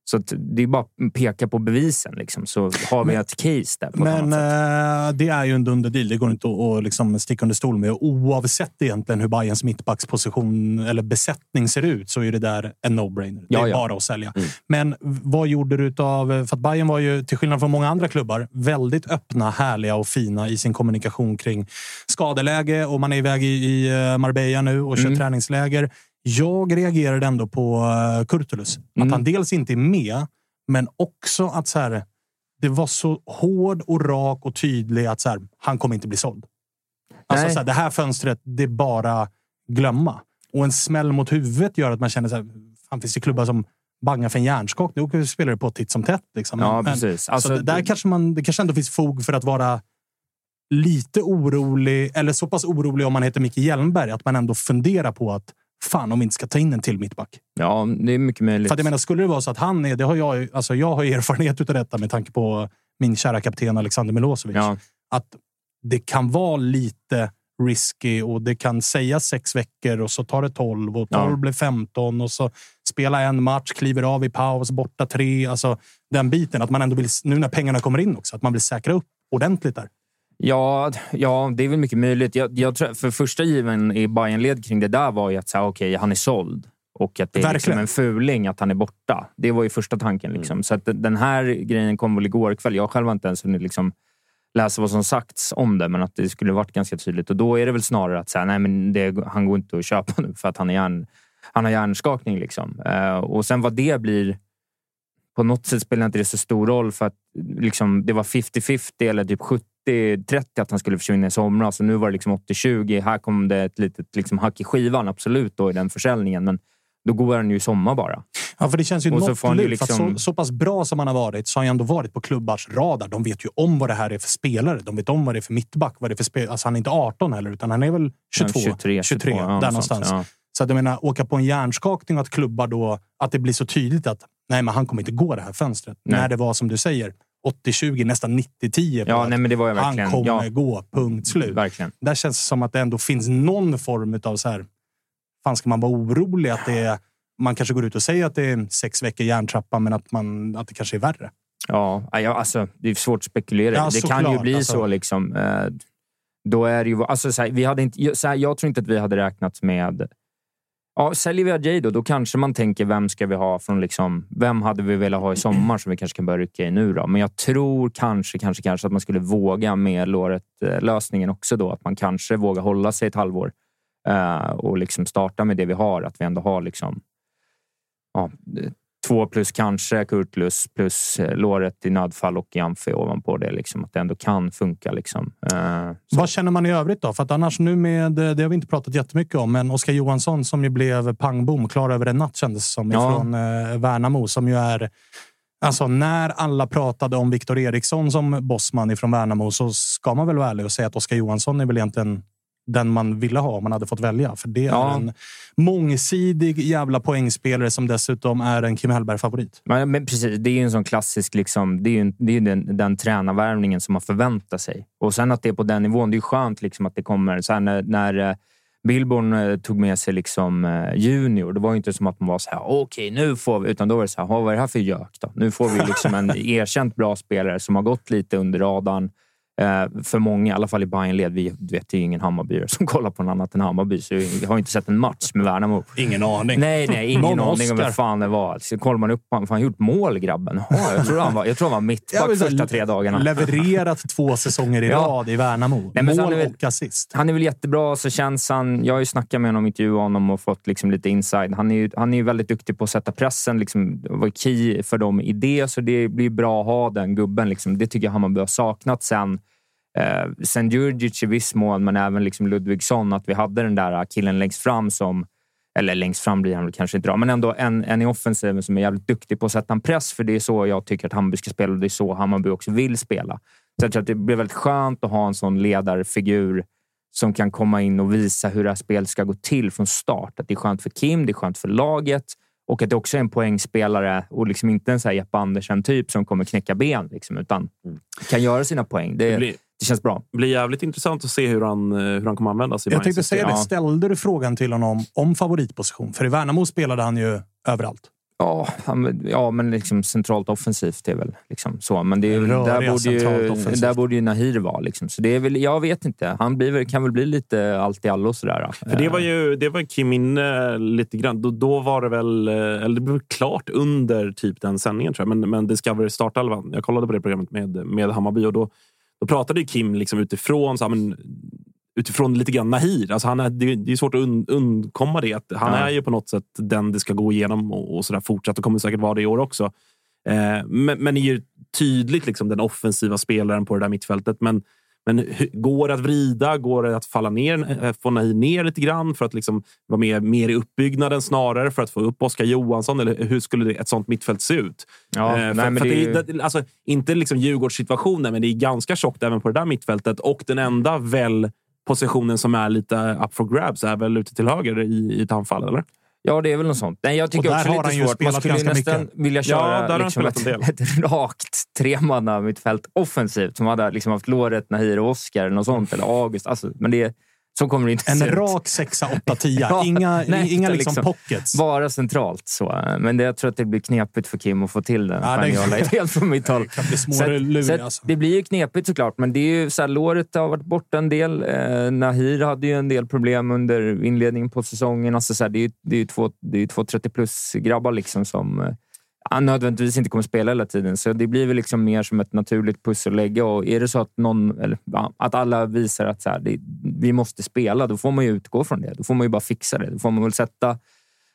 så att det är bara att peka på bevisen, liksom, så har vi Men- ett case där. Men eh, det är ju en dunderdeal. Det går inte att, att liksom sticka under stol med. Oavsett egentligen hur Bayerns mittbacksposition eller besättning ser ut så är det där en no-brainer. Det Ja, är ja. bara att sälja. Mm. Men vad gjorde du av För att Bayern var ju, till skillnad från många andra klubbar, väldigt öppna, härliga och fina i sin kommunikation kring skadeläge och man är iväg i, i eh, Marbella nu och kör Mm. träningsläger. Jag reagerade ändå på uh, Kurtulus. Att Mm. han dels inte är med, men också att så här, det var så hård och rak och tydlig att så här, han kommer inte bli såld. Alltså, så här, det här fönstret, det är bara glömma. Och en smäll mot huvudet gör att man känner så här, fan finns det klubbar som bangar för en hjärnskakning? Då vi spelare på titt som tätt. Liksom. Ja, Men- precis. så Alltså, det, där kanske man, det kanske ändå finns fog för att vara lite orolig, eller så pass orolig om man heter Micke Hjelmberg, att man ändå funderar på att fan om vi inte ska ta in en till mittback. Ja, det är mycket möjligt. För jag menar, skulle det vara så att han är, det har jag, alltså jag har erfarenhet av detta med tanke på min kära kapten Alexander Milosevic. Ja. Att det kan vara lite risky och det kan sägas sex veckor och så tar det 12 och 12 Ja. blir 15 och så spela en match, kliver av i paus, borta tre. Alltså den biten att man ändå vill, nu när pengarna kommer in också, att man vill säkra upp ordentligt där. Ja, ja, det är väl mycket möjligt. Jag, jag tror, för första given i Bayern-led kring det där var ju att så här, okej, han är såld. Och att det är liksom en fuling att han är borta. Det var ju första tanken. Liksom. Så att den här grejen kom väl igår kväll. Jag själv har inte ens hunnit liksom läsa vad som sagts om det, men att det skulle varit ganska tydligt. Och då är det väl snarare att säga, nej, men det, han går inte att köpa nu för att han, är hjärn, han har hjärnskakning. Liksom. Eh, och sen vad det blir på något sätt spelar inte det så stor roll för att liksom, det var 50-50 eller typ 70-30 att han skulle försvinna i somras. Och nu var det liksom 80-20. Här kom det ett litet liksom, hack i skivan, absolut, då, i den försäljningen. Men då går han ju i sommar bara. Ja, för det känns ju Och så något får han ju lurt, liksom- så, så pass bra som han har varit så har han ändå varit på klubbars radar. De vet ju om vad det här är för spelare. De vet om vad det är för mittback. Vad det är för spel. Alltså, han är inte 18 heller, utan han är väl 22, 23, 23 ja, där något någonstans. ja. Så att jag menar, åka på en hjärnskakning och att klubbar då, att det blir så tydligt att nej, men han kommer inte gå det här fönstret. Nej. När det var som du säger, 80-20, nästan 90-10. på Ja, nej, men det var ju han verkligen... kommer ja, gå, punkt slut. verkligen. Där känns det som att det ändå finns någon form av så här. Fan, ska man vara orolig att det är... Man kanske går ut och säger att det är sex veckor järntrappa, men att, man, att det kanske är värre. Ja, alltså, det är svårt att spekulera. Ja, det kan ju såklart, bli alltså. så. Liksom. Eh, Då är ju, alltså, så här, vi hade inte, så här, jag tror inte att vi hade räknat med... Ja, säljer vi Adjei då, då kanske man tänker vem ska vi ha från... Liksom, vem hade vi velat ha i sommar som vi kanske kan börja rycka i nu? Då? Men jag tror kanske, kanske, kanske att man skulle våga med låret-lösningen också. då. Att man kanske vågar hålla sig ett halvår eh, och liksom starta med det vi har. Att vi ändå har liksom, ja, två plus kanske Kurtlus plus eh, låret i nödfall och Jamfe ovanpå det. Liksom, att det ändå kan funka. Liksom. Eh. Vad känner man i övrigt då? För att annars nu med, det har vi inte pratat jättemycket om, men Oskar Johansson som ju blev pangbom, klar över en natt kändes som, Ja. från eh, Värnamo som ju är Alltså när alla pratade om Viktor Eriksson som bossman ifrån Värnamo så ska man väl vara ärlig och säga att Oskar Johansson är väl egentligen den man ville ha om man hade fått välja. För det Ja. är en mångsidig jävla poängspelare som dessutom är en Kim Hellberg-favorit. Men, men precis, det är ju en sån klassisk... Liksom, det är ju det är den, den tränarvärvningen som man förväntar sig. Och sen att det är på den nivån. Det är skönt liksom, att det kommer... Så när, när eh, Billborn eh, tog med sig liksom, eh, Junior, det var ju inte som att man var så här, okej, nu får vi... Utan då var det så här, "Ha, vad är det här för gök då? Nu får vi liksom en erkänt bra spelare som har gått lite under radarn. Eh, för många, i alla fall i Bayern-led, vi vet, det är ju ingen Hammarbyare som kollar på något annat än Hammarby, så jag har inte sett en match med Värnamo. Ingen aning. Nej, nej, ingen Någon aning om Oscar. vem fan det var. Så kollar man upp fan, han gjort mål, grabben. Ja, jag tror han var, jag tror han var mittback så- första tre dagarna. Levererat två säsonger i Ja. rad i Värnamo. Nej, Mål han är väl- och assist. Han är väl jättebra, så känns han... Jag har ju snackat med honom, intervjuat honom och fått liksom lite inside. Han är ju han är väldigt duktig på att sätta pressen. Liksom, var key för dem i det, så det blir bra att ha den gubben. Liksom. Det tycker jag Hammarby har saknat sen. Eh, sen Djurdjic i viss mån, men även liksom Ludvigsson. Att vi hade den där killen längst fram som... Eller längst fram blir han väl kanske inte, då, men ändå en, en i offensiven som är jävligt duktig på att sätta en press. För det är så jag tycker att Hammarby ska spela och det är så Hammarby också vill spela. Så jag tror att det blir väldigt skönt att ha en sån ledarfigur som kan komma in och visa hur det här spelet ska gå till från start. Att det är skönt för Kim, det är skönt för laget Och att det också är en poängspelare och liksom inte en så här Jeppe Andersen-typ som kommer knäcka ben, liksom, utan kan göra sina poäng. Det, Det blir- det känns bra. Det blir jävligt intressant att se hur han, eh, hur han kommer användas i Jag tänkte säga det. Ja. Ställde du frågan till honom om favoritposition? För i Värnamo spelade han ju överallt. Ja, han, ja men liksom centralt offensivt är väl liksom så. Men det är, Röriga där, borde ju, där borde ju Nahir vara. Liksom. Så det är väl, jag vet inte. Han blir, kan väl bli lite allt i allo sådär. För det var ju det var Kim inne lite grann. Då, då var det väl, eh, eller det blev klart under typ den sändningen tror jag. Men, men Discovery startelvan. Jag kollade på det programmet med, med Hammarby och då, då pratade ju Kim liksom utifrån, så här, men, utifrån lite grann Nahir. Alltså han är, det, det är svårt att und, undkomma det. Att han Ja. är ju på något sätt den det ska gå igenom och, och så där fortsatt och kommer säkert vara det i år också. Eh, men, men är ju tydligt liksom den offensiva spelaren på det där mittfältet. Men, men går det att vrida? Går det att falla ner, eh, få Nahir ner lite grann för att liksom vara med mer i uppbyggnaden snarare för att få upp Oskar Johansson? Eller hur skulle det, ett sånt mittfält se ut? Ja, Eh, nej, för, men för det det, är- alltså, inte liksom Djurgårdssituationen, men det är ganska tjockt även på det där mittfältet. Och den enda väl positionen som är lite up for grabs är väl ute till höger i, i ett anfall, eller? Ja, det är väl något sånt. Nej, jag tycker Och där också lite svårt. Man skulle nästan mycket. vilja Ja, där köra har han liksom ett, ett rakt tremanna mittfält offensivt som hade liksom haft Låret, Nahir och Oskar eller något sånt. Eller August. Alltså, men det, så kommer inte En rak sexa, åtta, tia. Ja, Inga, nej, inga liksom, liksom pockets. Bara centralt. Så. Men det, jag tror att det blir knepigt för Kim att få till den Ja, det- geniala idén från mitt håll. Det kan bli Så små att- lurig, så att alltså. Det blir ju knepigt såklart, men det är ju så här, låret har varit borta en del. Eh, Nahir hade ju en del problem under inledningen på säsongen. Alltså, så här, det är ju det är två, det är ju två 30 plus-grabbar liksom som han nödvändigtvis inte kommer spela hela tiden. Så det blir väl liksom mer som ett naturligt pussel att lägga. Och är det så att, någon, eller, ja, att alla visar att så här, det, vi måste spela, då får man ju utgå från det. Då får man ju bara fixa det. Då får man väl sätta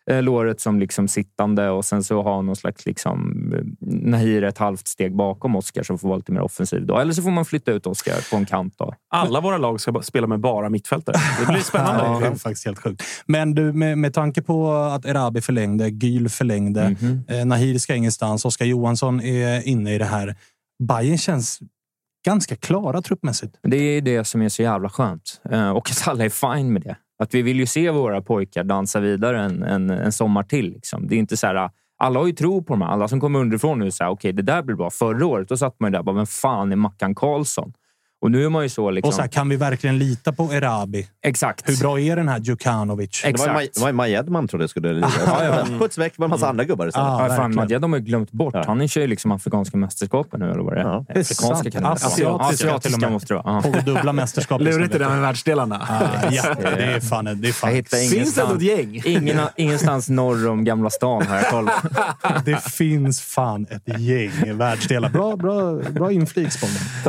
låret som liksom sittande och sen så ha någon slags liksom, eh, Nahir ett halvt steg bakom Oskar som får vara lite mer offensiv. Då. Eller så får man flytta ut Oskar på en kant. Då. Alla våra lag ska spela med bara mittfältare. Det blir spännande. Ja, det är faktiskt helt sjukt. Men du, med, med tanke på att Erabi förlängde, Gyl förlängde, Mhm. eh, Nahir ska ingenstans, Oskar Johansson är inne i det här. Bayern känns ganska klara truppmässigt. Det är det som är så jävla skönt. Eh, Och att alla är fine med det. Att vi vill ju se våra pojkar dansa vidare en, en, en sommar till. Liksom. Det är inte så här, alla har ju tro på dem. här. Alla som kommer underifrån nu säger okej, det där blir bra. Förra året då satt man ju där bara, vem fan är Mackan Karlsson? Och nu är man ju så... Liksom, Och så här, kan vi verkligen lita på Erabi? exakt. Hur bra är den här Djukanovic? Det var, Exakt. Maj- det var Majed trodde jag skulle lira. Ja, ja, Puts väck med en massa andra gubbar istället. Ja, Ja, fan. Madjad har man ju glömt bort. Ja. Han kör ju liksom afrikanska mästerskapen nu, eller vad det är. Ja. Det Afrikanska kan det vara. Asiatiska Ja, till och Asiatiska med. måste det vara. På dubbla mästerskap. Lurigt det liksom. där med världsdelarna. Ah, ja, det är fan... Det är fan. Finns det ett gäng? ingen, ingenstans norr om Gamla stan har jag koll. Det finns fan ett gäng världsdelar. Bra, bra, bra inflik.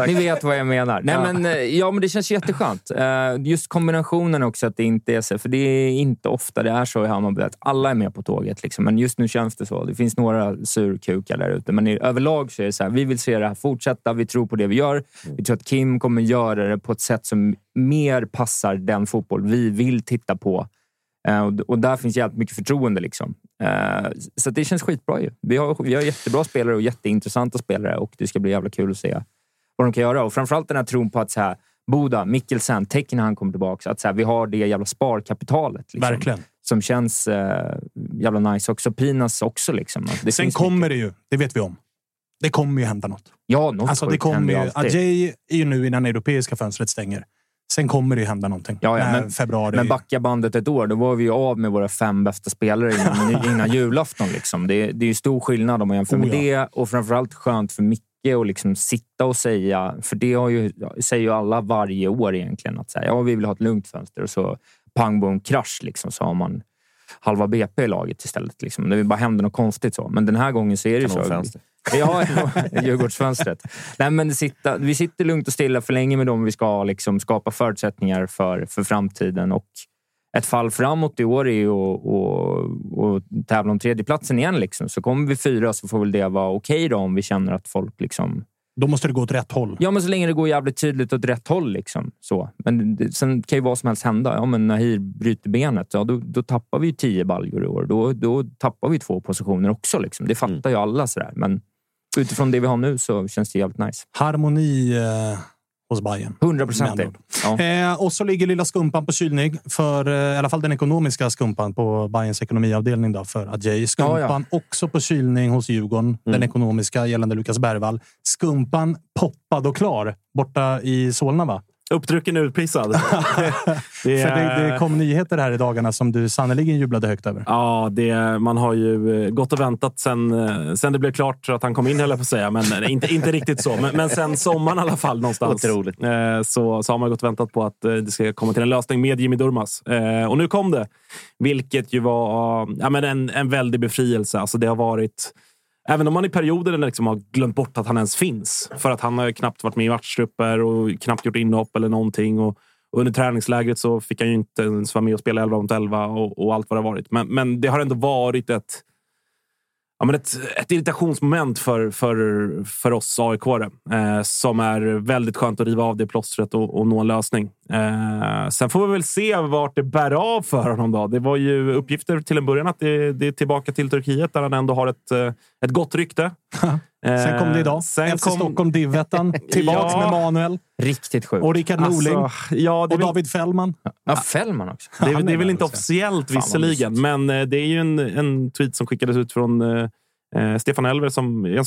Ni vet vad jag menar. Nej, men, eh, ja, men det känns jätteskönt. Eh, Just kombinationen också, att det inte är så. För det är inte ofta det är så i Hammarby att alla är med på tåget. Liksom. Men just nu känns det så. Det finns några surkukar där ute. Men i, överlag så är det så här, vi vill se det här fortsätta. Vi tror på det vi gör. Vi tror att Kim kommer göra det på ett sätt som mer passar den fotboll vi vill titta på. Eh, och, där finns jävligt mycket förtroende. Liksom. Så det känns skitbra ju. Vi har, vi har jättebra spelare och jätteintressanta spelare och det ska bli jävla kul att se vad de kan göra. Och framförallt den här tron på att så här, Boda, Mikkelsen, Tecken när han kommer tillbaka. Att så här, vi har det jävla sparkapitalet. Liksom, Verkligen. Som känns eh, jävla nice också. Pinas också. Liksom. Det Sen kommer mycket. det ju. Det vet vi om. Det kommer ju hända något. Ja, något Alltså, det kommer ju. Ajay är ju nu innan europeiska fönstret stänger. Sen kommer det ju hända någonting. Ja, ja, men- februari. Men backa bandet ett år, då var vi ju av med våra fem bästa spelare innan, innan julafton. Liksom. Det, är- det är ju stor skillnad om man jämför Oh, med ja. det och framförallt skönt för Micke att liksom sitta och säga, för det har ju, säger ju alla varje år egentligen, att säga, ja, vi vill ha ett lugnt fönster och så pang bom krasch liksom, så har man halva BP i laget istället. Liksom. Det bara händer något konstigt så. Men den här gången så är det ju så. Ja, ja Djurgårdsfönstret. Nej, men sitta, vi sitter lugnt och stilla för länge med dem vi ska liksom skapa förutsättningar för, för framtiden. Och ett fall framåt i år är att, att, att tävla om tredjeplatsen igen. Liksom. Så kommer vi fyra så får väl det vara okej då om vi känner att folk liksom Då måste det gå åt rätt håll. Ja, men så länge det går jävligt tydligt åt rätt håll. Liksom. Så. Men det, sen kan ju vad som helst hända. Ja, men Nahir bryter benet, ja, då, då tappar vi ju tio baljor i år. Då, då tappar vi två positioner också. Liksom. Det fattar ju alla. Sådär. Men utifrån det vi har nu så känns det jävligt nice. Harmoni eh, hos Bayern. 100 procent. Ja. Eh, och så ligger lilla skumpan på kylning för eh, i alla fall den ekonomiska skumpan på Bayerns ekonomiavdelning då, för Adjei. Skumpan också på kylning hos Djurgården. Den ekonomiska gällande Lukas Bergvall. Skumpan poppad och klar borta i Solna, va? Uppdrucken utprisad. det, För det, det kom nyheter här i dagarna som du sannerligen jublade högt över. Ja, det, man har ju eh, gått och väntat sen, eh, sen det blev klart att han kom in, höll jag på att säga. Men inte, inte riktigt så. Men, men sen sommaren i alla fall någonstans. Otroligt. Eh, Så, så har man gått och väntat på att det ska komma till en lösning med Jimmy Durmaz. Eh, Och nu kom det. Vilket ju var ja, men en, en väldig befrielse. Alltså det har varit... Även om man i perioder liksom har glömt bort att han ens finns. För att han har ju knappt varit med i matchtrupper och knappt gjort inhopp eller någonting. Och under träningslägret så fick han ju inte ens vara med och spela 11 mot 11 och, och allt vad det har varit. Men, men det har ändå varit ett, ja, men ett, ett irritationsmoment för, för, för oss aik eh, som är väldigt skönt att riva av det plåstret och, och nå en lösning. Eh, sen får vi väl se vart det bär av för honom. Då. Det var ju uppgifter till en början att det, det är tillbaka till Turkiet där han ändå har ett, eh, ett gott rykte. Sen kom det idag. Eh, Sen FC kom- Stockholm Divettan. Tillbaks Ja. med Manuel Riktigt sjukt. och Rickard Norling. Alltså, ja, och David Fällman. Ja, Fällman också. Det är, det är väl inte officiellt visserligen, men eh, det är ju en, en tweet som skickades ut från eh, Stefan Elver som är en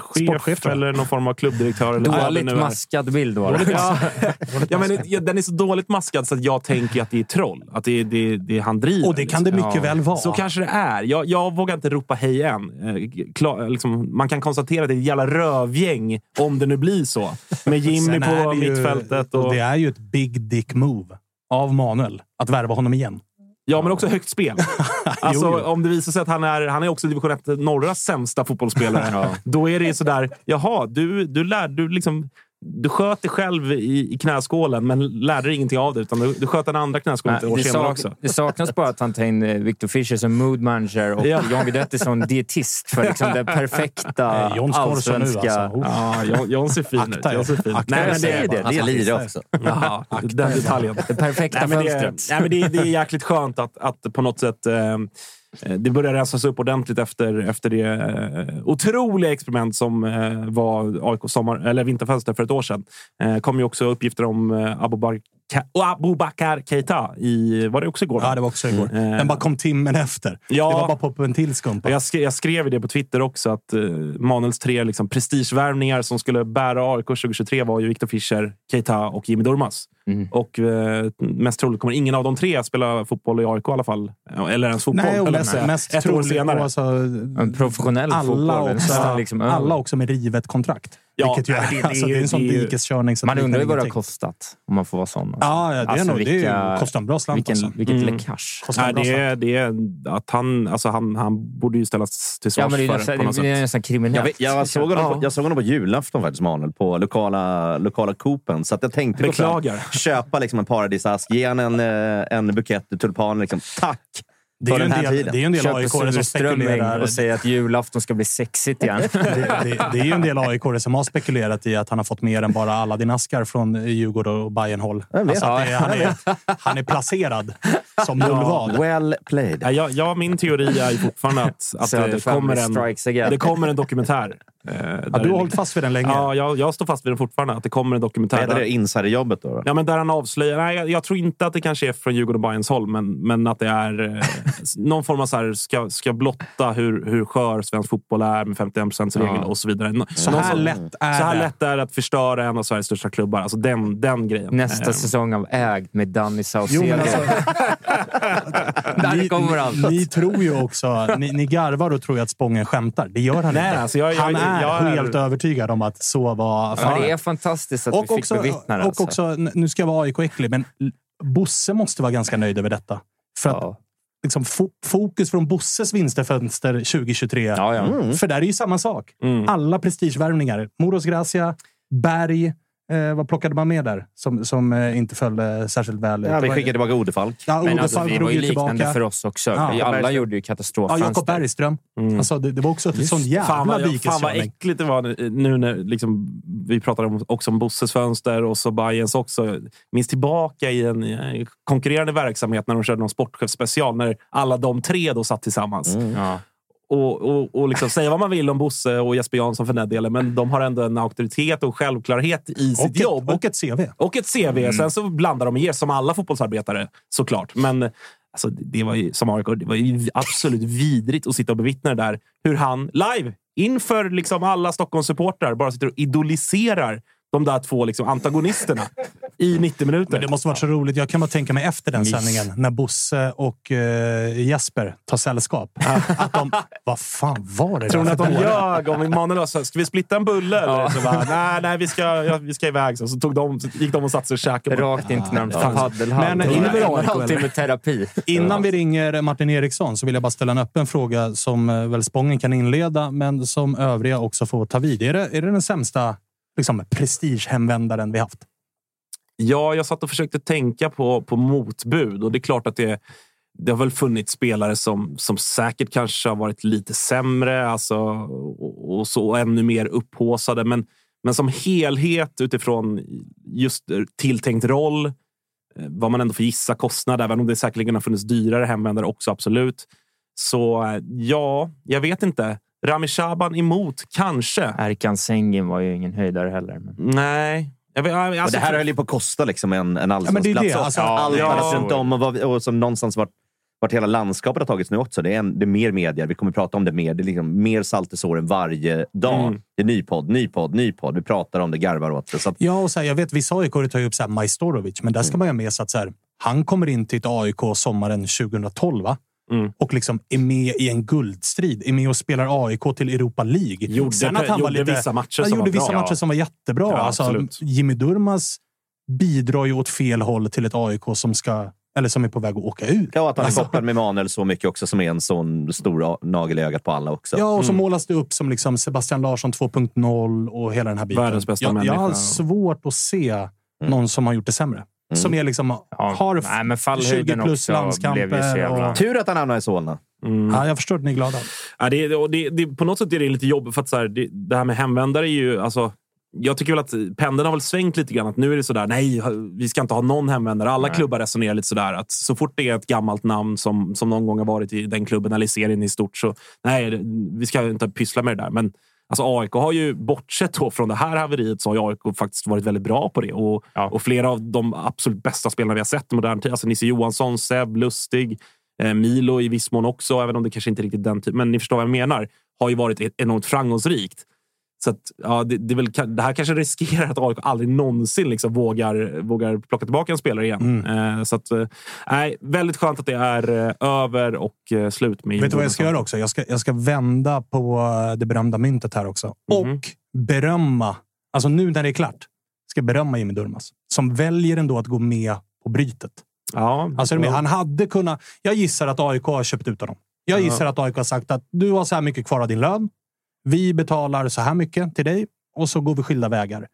sportchef, Sportchef, eller någon form av klubbdirektör. Eller Dåligt nu är. maskad bild var det. Ja, ja, men den är så dåligt maskad så att jag tänker att det är troll. Att det är det, det han driver. Och det kan det mycket Ja. väl vara. Så kanske det är. Jag, jag vågar inte ropa hej än. Eh, klar, liksom, man kan konstatera att det är ett jävla rövgäng, om det nu blir så. Med Jimmy är på mittfältet. Och Och, det är ju ett big dick move av Manuel att värva honom igen. Ja, men också högt spel. Alltså, Jo, jo. Om det visar sig att han är, han är också division 1 norras sämsta fotbollsspelare, då är det sådär, jaha, du, du, lär, du, liksom, du sköt dig själv i, i knäskålen, men lärde dig ingenting av det. Utan du, du sköt den andra knäskålen ett år det, senare sak, också. det saknas bara att han tar in eh, Victor Fischer som mood manager och Ja. John Guidetti som dietist för liksom det perfekta Eh, nu allsvenska... alltså. Oh. Ja, John- John ser fin ut. John ser fin. Akta Nej, men det, jag det. Han ska lira också. Jaha, den detaljen. Det perfekta Nej, men det, fönstret. nej, men det, det är jäkligt skönt att, att på något sätt eh, Eh, det börjar rensas upp ordentligt efter, efter det eh, otroliga experiment som eh, var AIKs sommar, eller vinterfönster för ett år sedan. Eh, kom ju också uppgifter om eh, Abubakar, och Abubakar Keita. I, var det också igår? Ja, det var också igår. Mm. Den bara kom timmen efter. Ja. Det var bara på en till skumpa. Jag skrev, jag skrev det på Twitter också, att eh, Manuels tre liksom, prestigevärvningar som skulle bära AIK 2023 var ju Victor Fischer, Keita och Jimmy Durmaz. Mm. Och eh, mest troligt kommer ingen av de tre att spela fotboll i AIK i alla fall. Eller ens fotboll. Nej, mest, mest Ett år senare. Alltså, En professionell alla fotboll. också, liksom alla också med rivet kontrakt. Ja, Vilket ju är, det- det alltså, det är en sån det dikeskörning. så Man det undrar ju vad det har kostat, om man får vara sån. Alltså. Ja, ja, det, är Alltså, nog, det är vilka- ju, kostar en bra slant. Vilken, alltså. vilket Mm. läckage. Nej, det, är, det är att han, alltså han, han borde ju ställas till svars Ja, men det är för nästan, på något det är nästan kriminellt. Jag, vet- jag, såg honom Ja. på, jag såg honom på julafton faktiskt, Manuel, på lokala, lokala Coopen. Så att jag tänkte Beklagar. köpa liksom en paradisask, ge han en, eh, en bukett tulpaner. Liksom, tack Det är ju en del, det är en del aik som spekulerar. och säger att julafton ska bli sexigt igen. Det, det, det är ju en del aik som har spekulerat i att han har fått mer än bara Aladdin-askar från Djurgården och Bayern-håll. Alltså att det är, han, är, han är placerad som mullvad. Well played. Ja, jag, min teori är fortfarande att, att det, kommer en, det kommer en dokumentär. Eh, Ja, du har hållit fast vid den länge. Ja, jag, jag står fast vid den fortfarande. Att det kommer en dokumentär. Där- det? Insiderjobbet då? Ja, men där han avslöjar... Nej, jag, jag tror inte att det kanske är från Djurgården och Bayerns håll, men, men att det är eh, någon form av så här, ska, ska blotta hur, hur skör svensk fotboll är med 51 regeln Ja. och så vidare. Nå- Så här lätt är så här det. lätt är det att förstöra en av Sveriges största klubbar. Alltså den, den grejen. Nästa Eh, säsong av Ägd med Danny Saucedo. alltså, Där ni, kommer allt. ni tror ju också... Ni, ni garvar och tror ju att Spången skämtar. Det gör han Nej, inte. alltså jag- jag- han är jag är- helt övertygad om att så var Ja, fallet. det är fantastiskt att och vi fick också, bevittna det. och alltså. också, nu ska jag vara AIK-äcklig, men Bosse måste vara ganska nöjd över detta. För att Ja. liksom, fo fokus från Bosses vinsterfönster 2023. Ja, ja. För där är ju samma sak. Mm. Alla prestigevärvningar. Moros Gracia, Berg. Eh, vad plockade man med där som, som eh, inte föll eh, särskilt väl? Ja, vi skickade tillbaka Odefalk. Ja, Men alltså, Odefalk det drog var ju liknande tillbaka. för oss också. Ja, alla Bergström. gjorde ju Ja, Jakob katastroffönster. Bergström. Mm. Alltså, det, det var också ett sån jävla Fan vad, fan vad äckligt det var nu när liksom, vi pratade om, också om Bosses fönster och så Bayerns också. Minns tillbaka i en, i en konkurrerande verksamhet när de körde någon sportchefsspecial när alla de tre då satt tillsammans. Ja. Och, och, och liksom säga vad man vill om Bosse och Jesper Jansson för den delen, men de har ändå en auktoritet och självklarhet i sitt Och ett, jobb. och ett CV. Och ett CV. Sen så blandar de och ger, som alla fotbollsarbetare såklart. Men alltså, det var ju, som AIK, det var ju absolut vidrigt att sitta och bevittna det där. Hur han live, inför liksom alla Stockholmssupportrar, bara sitter och idoliserar de där två liksom antagonisterna i 90 minuter. Men det måste varit så roligt. Jag kan bara tänka mig efter den Miss. sändningen när Bosse och eh, Jesper tar sällskap. att de... Vad fan var det Tror ni att de ljög om Emanuel sa ska vi splitta en bulle? Eller? Så bara, nej, nej, vi ska, ja, vi ska iväg. Så, så tog de, så gick de och satte sig och käkade. Rakt in till närmsta paddelhall. Men innan vi, och timme terapi. innan vi ringer Martin Eriksson så vill jag bara ställa en öppen fråga som eh, väl Spången kan inleda, men som övriga också får ta vid. Är det, är det den sämsta liksom, prestigehemvändaren vi haft? Ja, jag satt och försökte tänka på, på motbud och det är klart att det, det har väl funnits spelare som, som säkert kanske har varit lite sämre alltså, och, och så och ännu mer upphåsade. Men, men som helhet utifrån just tilltänkt roll, eh, vad man ändå får gissa kostnad, även om det säkerligen har funnits dyrare hemvändare också, absolut. Så eh, ja, jag vet inte. Rami Shaban emot, kanske. Erkan Sengin var ju ingen höjdare heller. Men... Nej. Jag vet, alltså, och det här höll ju på att kosta liksom en, en men det är allsvensksplats. det, också. alltså, Allt ja. runt om och, vad, och som någonstans varit, vart hela landskapet har tagits nu också. Det är, en, det är mer media. Vi kommer att prata om det mer. Det är liksom mer salt i såren varje dag. Mm. Det är ny podd, ny podd, ny podd. Vi pratar om det, garvar åt det. Så att, Ja, och så här, jag vet vissa AIK tar ju upp så här Majstorovic, men där ska man ju ha med sig att så här, han kommer in till ett AIK sommaren 2012 va? Mm. och liksom är med i en guldstrid. Är med och spelar AIK till Europa League. Gjorde- gjorde vissa matcher han som gjorde var bra. vissa matcher Ja. som var jättebra. Ja, alltså. Jimmy Durmaz bidrar ju åt fel håll till ett AIK som, ska, eller som är på väg att åka ut. ja, att han är Alltså, kopplad med Manuel så mycket också, som är en sån stor nagel i ögat på alla också. Ja, och så Mm. målas det upp som liksom Sebastian Larsson 2.0 och hela den här biten. Världens bästa jag, jag människa. har svårt att se någon som har gjort det sämre. Som är liksom, Ja, har nej, men 20 fallhöjden plus landskamper. Och, Tur att han hamnade i Solna. ja, jag förstår att ni är glada. Ja, det, det, det, på något sätt är det lite jobbigt för att så här, det, det här med hemvändare är ju... Alltså, jag tycker väl att pendeln har väl svängt lite grann. Att nu är det sådär, nej, vi ska inte ha någon hemvändare. Alla Nej. klubbar resonerar lite sådär. Att så fort det är ett gammalt namn som, som någon gång har varit i den klubben eller serien i stort så nej, vi ska inte pyssla med det där. Men alltså, AIK har ju, bortsett från det här haveriet, så har AIK faktiskt varit väldigt bra på det. Och, Ja. och flera av de absolut bästa spelarna vi har sett i modern tid, alltså Nisse Johansson, Seb, Lustig, eh, Milo i viss mån också, även om det kanske inte är riktigt den typen. Men ni förstår vad jag menar. Har ju varit enormt framgångsrikt. Så att, ja, det, det, väl, det här kanske riskerar att AIK aldrig någonsin liksom vågar, vågar plocka tillbaka en spelare igen. Mm. Eh, så att, eh, nej, väldigt skönt att det är eh, över och eh, slut med Vet du vad jag ska göra också? Jag ska, jag ska vända på det berömda myntet här också. Mhm. Och berömma, alltså nu när det är klart, ska berömma Jimmy Durmaz. Som väljer ändå att gå med på brytet. Ja, Alltså, med? ja. Han hade kunnat... Jag gissar att AIK har köpt ut honom. Jag Ja. gissar att AIK har sagt att du har så här mycket kvar av din lön. Vi betalar så här mycket till dig och så går vi skilda vägar.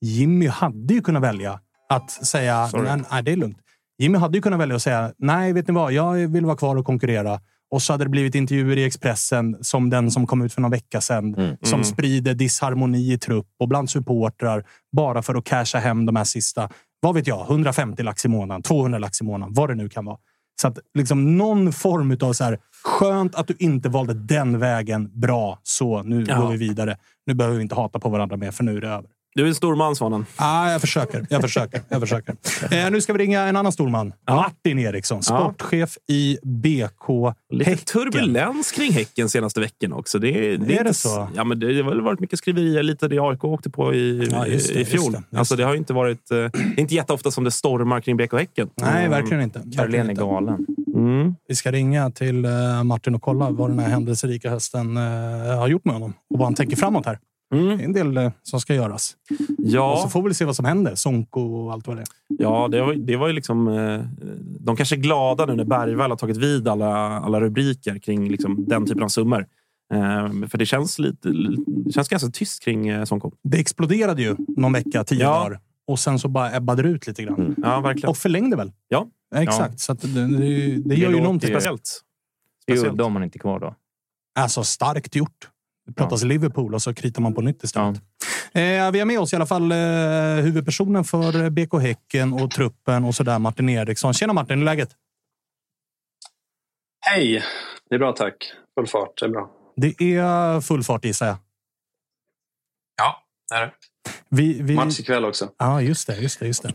Jimmy hade ju kunnat välja att säga nej, nej, det är lugnt. Jimmy hade ju kunnat välja att säga nej, vet ni vad? Jag vill vara kvar och konkurrera. Och så hade det blivit intervjuer i Expressen som den som kom ut för någon vecka sedan. Mm. Som Mm. sprider disharmoni i trupp och bland supportrar bara för att casha hem de här sista, vad vet jag, 150 lax i månaden, 200 lax i månaden, vad det nu kan vara. Så att liksom någon form av så här, skönt att du inte valde den vägen. Bra, så nu Ja. går vi vidare. Nu behöver vi inte hata på varandra mer, för nu är det över. Du är en stor man, Svanen. Ah, jag försöker. Jag försöker. Jag försöker. Eh, nu ska vi ringa en annan storman. Ja. Martin Eriksson, sportchef i BK Lite Häcken. turbulens kring Häcken senaste veckan också. Det, det Är inte det s- så? Ja, men det har väl varit mycket skriverier, lite det AIK åkte på i, Ja, just det, i just fjol. det, just alltså, det. har inte varit... eh, Det är inte jätteofta som det stormar kring BK Häcken. Nej, Mm. verkligen inte. Verkligen Caroline är inte. galen. Mm. Vi ska ringa till eh, Martin och kolla vad den här händelserika hösten eh, har gjort med honom och vad han tänker framåt här. Det är Mm. en del eh, som ska göras. Och så Ja, får vi se vad som händer. Sonko och allt vad det är. ja det, var, det var ju liksom... eh, De kanske är glada nu när Bergvall har tagit vid alla, alla rubriker kring liksom den typen av summor. Eh, För det känns, lite, det känns ganska tyst kring Sonko. Det exploderade ju någon vecka, tio Ja. dagar. Och sen så bara ebbade det ut lite grann. Mm. Ja, verkligen. Och förlängde väl? Ja. Exakt. Så att det, det, det gör ju låter någonting speciellt. speciellt. Det är udda om man inte är kvar då. Alltså starkt gjort. Det pratas Liverpool och så kritar man på nytt istället. Eh, vi har med oss i alla fall eh, huvudpersonen för BK Häcken och truppen och sådär, Martin Eriksson. Tjena Martin, hur är läget? Hej! Det är bra tack. Full fart, det är bra. Det är full fart gissar jag. Ja, det är det. Vi, vi... Match ikväll också. Ja, just det. Just det, just det.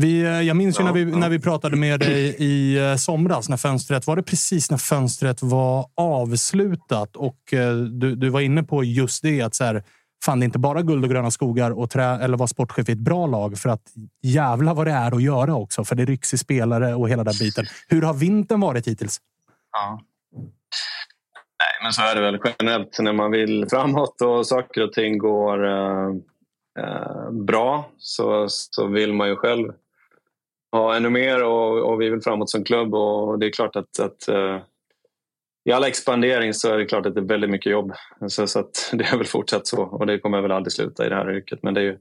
Vi, eh, jag minns ju när, vi, när vi pratade med dig i eh, somras, när fönstret, var det precis när fönstret var avslutat och eh, du, du var inne på just det att så här, fan, det är inte bara guld och gröna skogar och trä, eller vara sportchef i ett bra lag för att jävla vad det är att göra också. För det rycks i spelare och hela den biten. Hur har vintern varit hittills? Ja. Nej, men så är det väl generellt när man vill framåt och saker och ting går eh, bra så, så vill man ju själv ha ännu mer och, och vi vill framåt som klubb och det är klart att, att uh, i all expandering så är det klart att det är väldigt mycket jobb. Så, så att det är väl fortsatt så och det kommer väl aldrig sluta i det här yrket. Men det är ju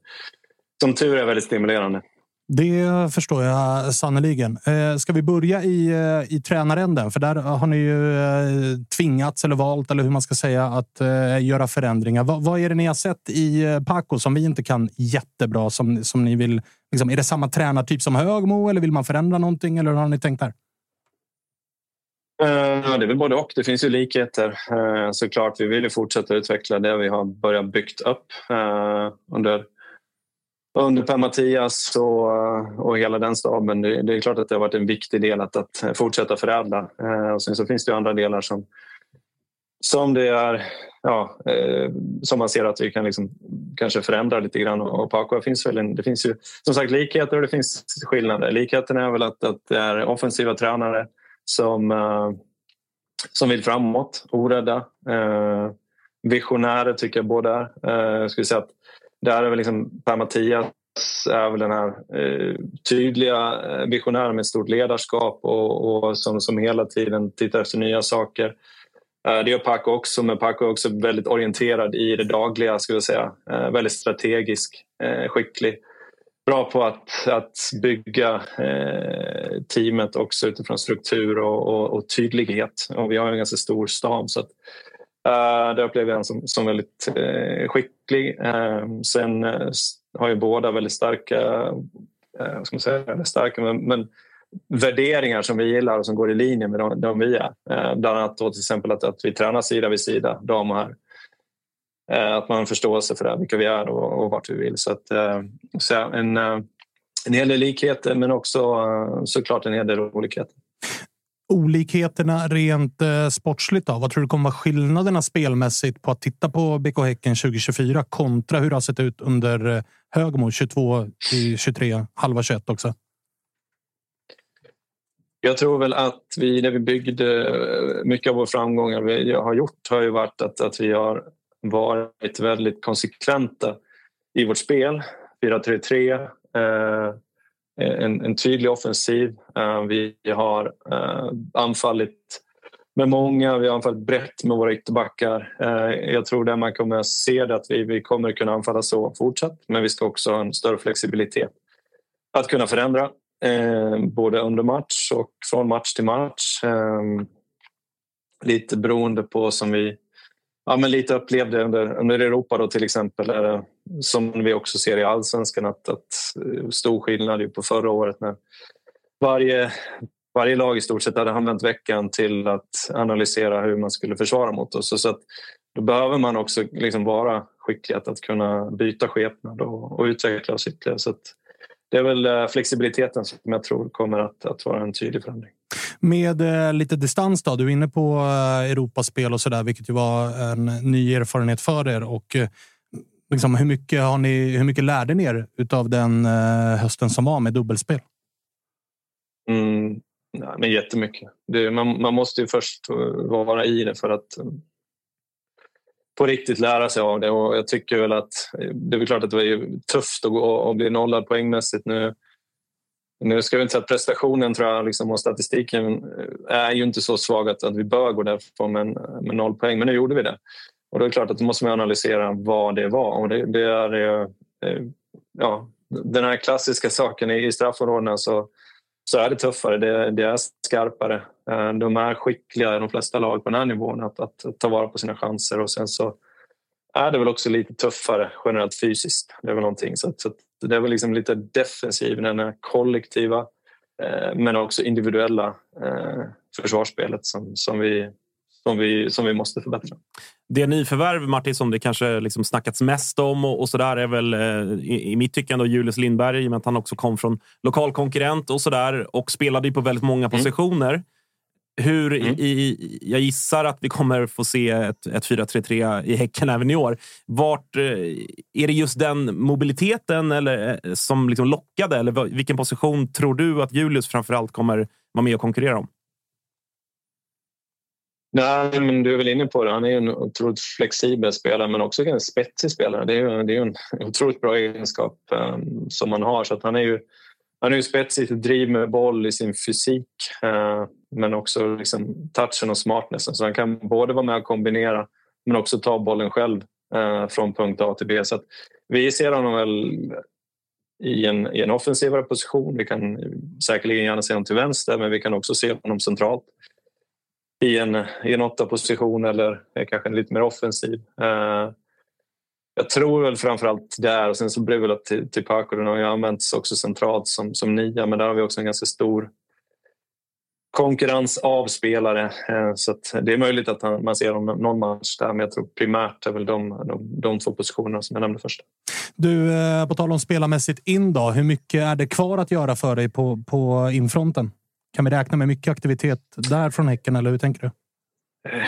som tur är väldigt stimulerande. Det förstår jag sannoliken. Eh, ska vi börja i, eh, i tränaränden? För där har ni ju eh, tvingats eller valt, eller hur man ska säga, att göra förändringar. Vad, vad är det ni har sett i Paco som vi inte kan jättebra? Som, som ni vill, liksom, är det samma tränartyp som Högmo eller vill man förändra någonting? Eller hur har ni tänkt där? Ja, det är väl både och. Det finns ju likheter såklart. Vi vill ju fortsätta utveckla det vi har börjat byggt upp under, under Per-Mattias och, eh, och hela den staben. Det, det är klart att det har varit en viktig del att, att fortsätta förädla. Eh, Och sen så finns det ju andra delar som, som det är ja, eh, som man ser att vi kan liksom kanske förändra lite grann. Och Paco finns väl en, det finns ju som sagt likheter och det finns skillnader. Likheten är väl att, att det är offensiva tränare som, eh, som vill framåt, orädda. Eh, visionärer tycker jag båda är. Eh, jag skulle säga att där är väl liksom Per-Mattias är väl den här eh, tydliga eh, visionären med stort ledarskap och, och som, som hela tiden tittar efter nya saker. Eh, Det gör Paco också, men Paco är också väldigt orienterad i det dagliga. Skulle jag säga. Eh, Väldigt strategisk, eh, skicklig. Bra på att, att bygga eh, teamet också utifrån struktur och, och, och tydlighet. Och vi har en ganska stor stab. Så att, Uh, det upplever jag som, som väldigt eh, skicklig. Eh, sen eh, har ju båda väldigt starka, eh, vad ska man säga, starka men, men värderingar som vi gillar och som går i linje med de, de vi är. Eh, bland annat då till exempel att, att vi tränar sida vid sida, dam och herr. Eh, att man har en förståelse för det, vilka vi är och, och vart vi vill. Så, att, eh, så en, eh, en hel del likheter men också eh, såklart en hel del olikheter. Olikheterna rent eh, sportsligt, då? vad tror du kommer vara skillnaderna spelmässigt på att titta på BK Häcken 2024 kontra hur det har sett ut under eh, Högmo 22 till 23, halva 21 också? Jag tror väl att vi, när vi byggde eh, mycket av vår framgångar vi har gjort har ju varit att, att vi har varit väldigt konsekventa i vårt spel. 4-3-3, eh, Eh, en, en tydlig offensiv. Eh, vi har eh, anfallit med många, vi har anfallit brett med våra ytterbackar. Jag tror där man kommer att se det att vi, vi kommer kunna anfalla så fortsatt men vi ska också ha en större flexibilitet att kunna förändra både under match och från match till match. Lite beroende på som vi ja, men lite upplevde under, under Europa då till exempel. Eh, som vi också ser i allsvenskan att, att eh, stor skillnad ju på förra året när varje, varje lag i stort sett hade använt veckan till att analysera hur man skulle försvara mot oss. Så, att, då behöver man också liksom vara skicklig att, att kunna byta skepnad och, och utveckla oss ytterligare. Så att, det är väl eh, flexibiliteten som jag tror kommer att, att vara en tydlig förändring. Med eh, lite distans då. Du är inne på eh, Europaspel och så där, vilket ju var en ny erfarenhet för er. Och, eh, liksom, hur, mycket har ni, hur mycket lärde ni er av den eh, hösten som var med dubbelspel? Mm, nej, men jättemycket. Det, man, man måste ju först eh, vara i det för att eh, på riktigt lära sig av det. Och jag tycker väl att det är klart att det var ju tufft att gå och bli nollad poängmässigt nu. Nu ska vi inte säga att prestationen tror jag, liksom, och statistiken är ju inte så svag att, att vi bör gå därifrån med, med noll poäng, men nu gjorde vi det. Och då är det klart att då måste man analysera vad det var. Och det, det är eh, ja, den här klassiska saken i, straffområdena så, så är det tuffare, det, det är skarpare. Eh, de är skickliga, de flesta lag på den här nivån, att, att ta vara på sina chanser. Och sen så är det väl också lite tuffare generellt fysiskt. Det är väl någonting. Så, att- så att det är väl liksom lite defensiv, den här kollektiva eh, men också individuella försvarsspelet som, som, vi, som vi, som vi måste förbättra. Det nyförvärv, Martin, som det kanske liksom snackats mest om och, och så där är väl eh, i, i mitt tyckande Julius Lindberg, i och med att han också kom från lokal konkurrent och så där och spelade ju på väldigt många Mm. positioner. Hur, i, jag gissar att vi kommer få se ett, ett 4-3-3 i Häcken även i år. Vart, eh, är det just den mobiliteten eller, eh, som liksom lockade? Eller vilken position tror du att Julius framförallt kommer vara med och konkurrera om? Nej, men du är väl inne på det. Han är ju en otroligt flexibel spelare men också en spetsig spelare. Det är ju, det är ju en otroligt bra egenskap um, som han har. Så att han är ju han är ju spetsig i sitt driv med boll, i sin fysik uh, men också liksom touchen och smartnessen. Så han kan både vara med och kombinera men också ta bollen själv uh, från punkt A till B. Så att vi ser honom väl i en, i en offensivare position. Vi kan säkerligen gärna se honom till vänster men vi kan också se honom centralt i en, i en åtta position eller kanske en lite mer offensiv. Eh, jag tror väl framförallt där och sen så blir det väl till, till Paco har ju använts också centralt som, som nia men där har vi också en ganska stor konkurrens av spelare. Eh, så att det är möjligt att han, man ser honom någon match där men jag tror primärt är väl de, de, de två positionerna som jag nämnde först. Du, eh, på tal om spelarmässigt in då. Hur mycket är det kvar att göra för dig på, på infronten? Kan vi räkna med mycket aktivitet där från Häcken eller hur tänker du? Eh,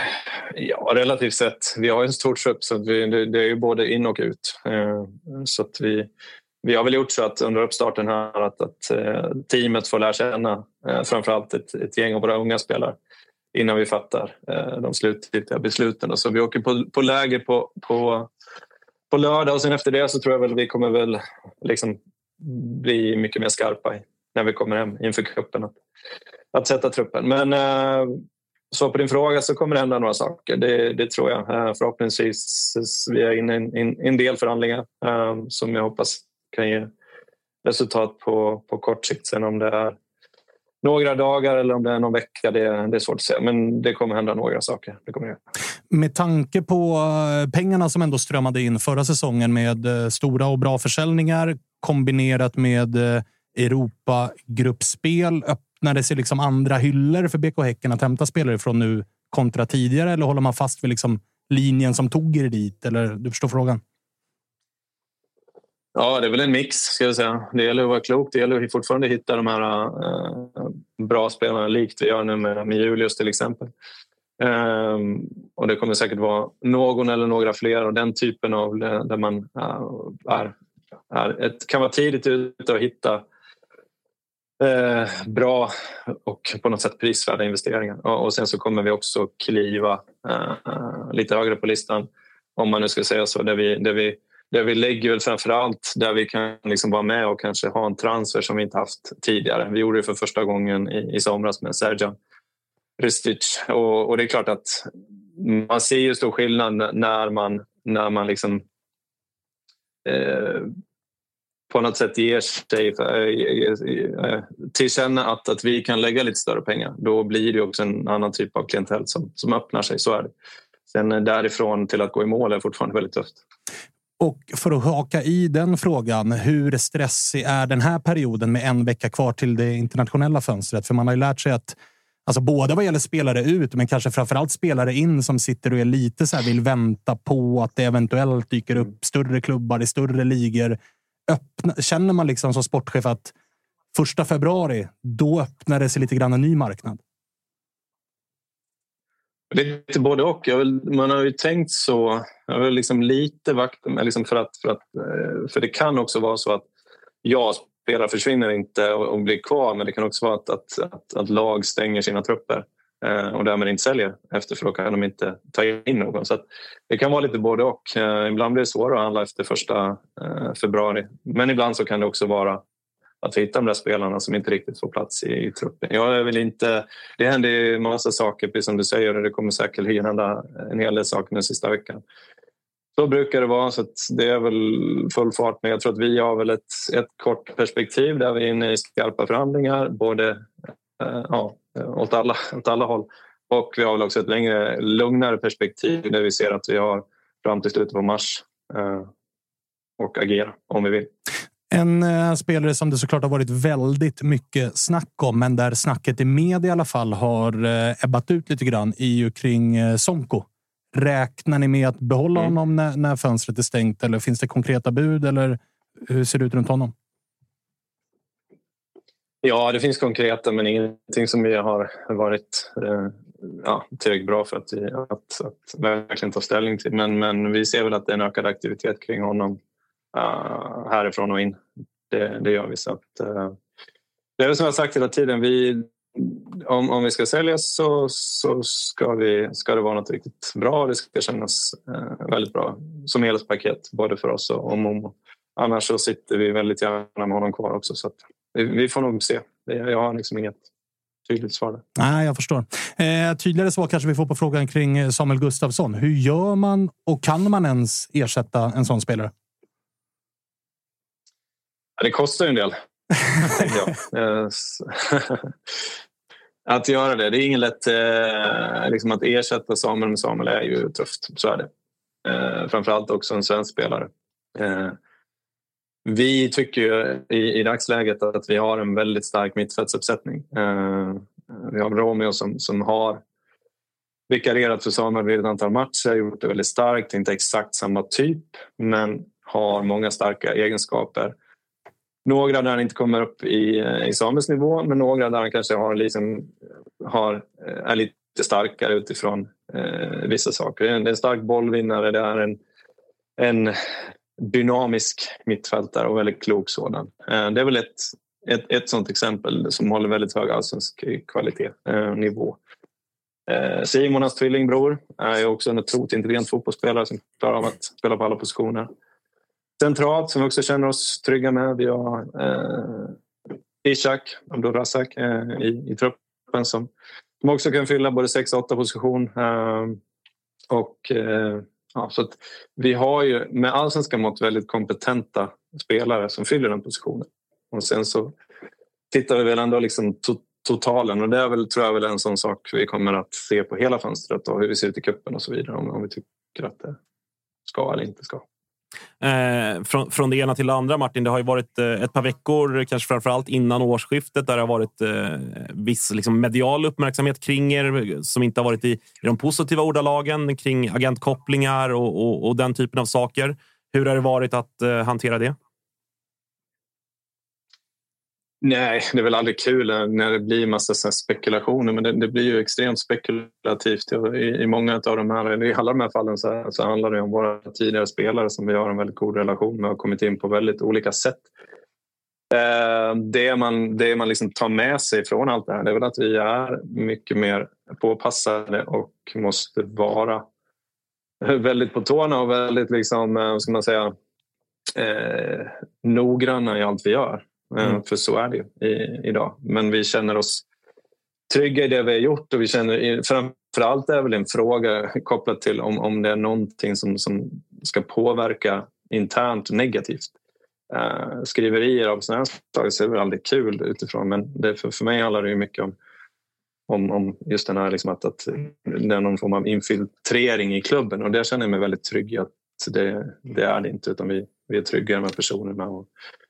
ja, relativt sett. Vi har en stor trupp så vi, det, är ju både in och ut. Eh, så att vi, vi har väl gjort så att under uppstarten här att, att eh, teamet får lära känna framförallt ett, ett gäng av våra unga spelare innan vi fattar de slutgiltiga besluten. Så vi åker på, på läger på, på, på lördag och sen efter det så tror jag väl vi kommer väl liksom bli mycket mer skarpa i, när vi kommer hem inför cupen att, att sätta truppen. Men eh, så på din fråga så kommer det hända några saker. Det, det tror jag. Eh, förhoppningsvis vi är inne i en, in, en del förhandlingar eh, som jag hoppas kan ge resultat på, på kort sikt. Sen om det är några dagar eller om det är någon vecka, det, det är svårt att säga. Men det kommer hända några saker. Det kommer det. Med tanke på eh, pengarna som ändå strömmade in förra säsongen med eh, stora och bra försäljningar kombinerat med eh, Europa-gruppspel. Öppnade sig liksom andra hyllor för BK Häcken att hämta spelare från nu kontra tidigare? Eller håller man fast vid liksom linjen som tog er dit? Eller du förstår frågan? Ja, det är väl en mix. Ska jag säga. Det gäller att vara klok. Det gäller att fortfarande hitta de här äh, bra spelarna likt vi gör nu med, med Julius till exempel. Um, och det kommer säkert vara någon eller några fler och den typen av där man uh, är, är ett, kan vara tidigt ute och hitta eh, bra och på något sätt prisvärda investeringar. Och, och sen så kommer vi också kliva eh, lite högre på listan om man nu ska säga så. Där vi, där vi, där vi lägger väl framför allt där vi kan liksom vara med och kanske ha en transfer som vi inte haft tidigare. Vi gjorde det för första gången i, i somras med Sergian Ristic. Och, och, det är klart att man ser ju stor skillnad när man, när man liksom eh, på något sätt ger sig eh, eh, till känna att, att vi kan lägga lite större pengar. Då blir det också en annan typ av klientell som, som öppnar sig. Så är det. Sen eh, därifrån till att gå i mål är fortfarande väldigt tufft. Och för att haka i den frågan, hur stressig är den här perioden med en vecka kvar till det internationella fönstret? För man har ju lärt sig att Alltså både vad gäller spelare ut, men kanske framförallt spelare in som sitter och är lite så här, vill vänta på att det eventuellt dyker upp större klubbar i större ligor. Öppna, känner man liksom som sportchef att första februari, då öppnar det sig lite grann en ny marknad? Lite både och. Vill, man har ju tänkt så. Jag vill liksom lite vakta liksom för, att, för, att, eh, för det kan också vara så att jag spelare försvinner inte och, och blir kvar men det kan också vara att, att, att, att lag stänger sina trupper Eh, och därmed inte säljer efter för då kan de inte ta in någon. Så det kan vara lite både och. Eh, ibland blir det svårare att handla efter första eh, februari men ibland så kan det också vara att vi hittar de där spelarna som inte riktigt får plats i, i truppen. Jag vill inte, det händer ju massa saker, precis som du säger, och det kommer säkerligen hända en hel del saker den sista veckan. Så brukar det vara, så det är väl full fart. Men jag tror att vi har väl ett, ett kort perspektiv där vi är inne i skarpa förhandlingar, både eh, ja, åt, alla, åt alla håll. Och vi har väl också ett längre, lugnare perspektiv där vi ser att vi har fram till slutet på mars eh, och agera om vi vill. En eh, spelare som det såklart har varit väldigt mycket snack om, men där snacket i media i alla fall har eh, ebbat ut lite grann, är ju kring eh, Sonko. Räknar ni med att behålla Mm. honom när, när fönstret är stängt eller finns det konkreta bud eller hur ser det ut runt honom? Ja, det finns konkreta men ingenting som vi har varit eh, ja, tillräckligt bra för att, att, att verkligen ta ställning till. Men, men vi ser väl att det är en ökad aktivitet kring honom uh, härifrån och in. Det, det gör vi. Så att, uh, det är väl som jag har sagt hela tiden. Vi, om, om vi ska säljas så, så ska, vi, ska det vara något riktigt bra. Det ska kännas uh, väldigt bra som helhetspaket både för oss och, och Momo. Annars så sitter vi väldigt gärna med honom kvar också. Så att, vi, får nog se. Jag har liksom inget tydligt svar där. Nej, jag förstår. Eh, tydligare svar kanske vi får på frågan kring eh, Samuel Gustafsson. Hur gör man och kan man ens ersätta en sån spelare? Ja, det kostar ju en del. Eh, att göra det. Det är ingen lätt... Eh, liksom att ersätta Samuel med Samuel är ju tufft. Så är det. Eh, framförallt också en svensk spelare. Eh, vi tycker ju i, i dagsläget att vi har en väldigt stark mittfältsuppsättning. Eh, vi har Romeo som, som har vikarierat för Samuel vid ett antal matcher, gjort det väldigt starkt, inte exakt samma typ men har många starka egenskaper. Några där han inte kommer upp i, eh, i Samuels nivå men några där han kanske har liksom, har, eh, är lite starkare utifrån eh, vissa saker. Det är en, det är en stark bollvinnare, det är en, en dynamisk mittfältare och väldigt klok sådan. Eh, det är väl ett, ett, ett sådant exempel som håller väldigt hög allsvensk kvalitet, eh, nivå. Eh, Simon, hans tvillingbror, är ju också en otroligt intelligent fotbollsspelare som klarar av att spela på alla positioner. Centralt, som vi också känner oss trygga med, vi har eh, Ishak Abdulrazak eh, i, i truppen som, som också kan fylla både 6 och 8 position. Eh, och eh, Ja, så att vi har ju med allsvenska mått väldigt kompetenta spelare som fyller den positionen. Och sen så tittar vi väl ändå liksom to totalen och det är väl, tror jag väl en sån sak vi kommer att se på hela fönstret och hur vi ser ut i kuppen och så vidare om, om vi tycker att det ska eller inte ska. Eh, från, från det ena till det andra, Martin. Det har ju varit eh, ett par veckor, kanske framför allt innan årsskiftet, där det har varit eh, viss liksom, medial uppmärksamhet kring er som inte har varit i, i de positiva ordalagen kring agentkopplingar och, och, och den typen av saker. Hur har det varit att eh, hantera det? Nej, det är väl aldrig kul när det blir massa så här spekulationer men det, det blir ju extremt spekulativt. I, i många av de här, i alla de här fallen så, så handlar det om våra tidigare spelare som vi har en väldigt god relation med och har kommit in på väldigt olika sätt. Eh, det man, det man liksom tar med sig från allt det här det är väl att vi är mycket mer påpassade och måste vara väldigt på tårna och väldigt liksom, eh, vad ska man säga, eh, noggranna i allt vi gör. Eh, Mm. För så är det ju i, idag. Men vi känner oss trygga i det vi har gjort och vi känner framförallt är väl en fråga kopplat till om, om det är någonting som, som ska påverka internt negativt. Uh, skriverier av sådana här slag är det väl aldrig kul utifrån men det, för, för mig handlar det ju mycket om, om, om just den här liksom att, att det är någon form av infiltrering i klubben och där känner jag mig väldigt trygg i att det, det är det inte utan vi, vi är trygga med personerna och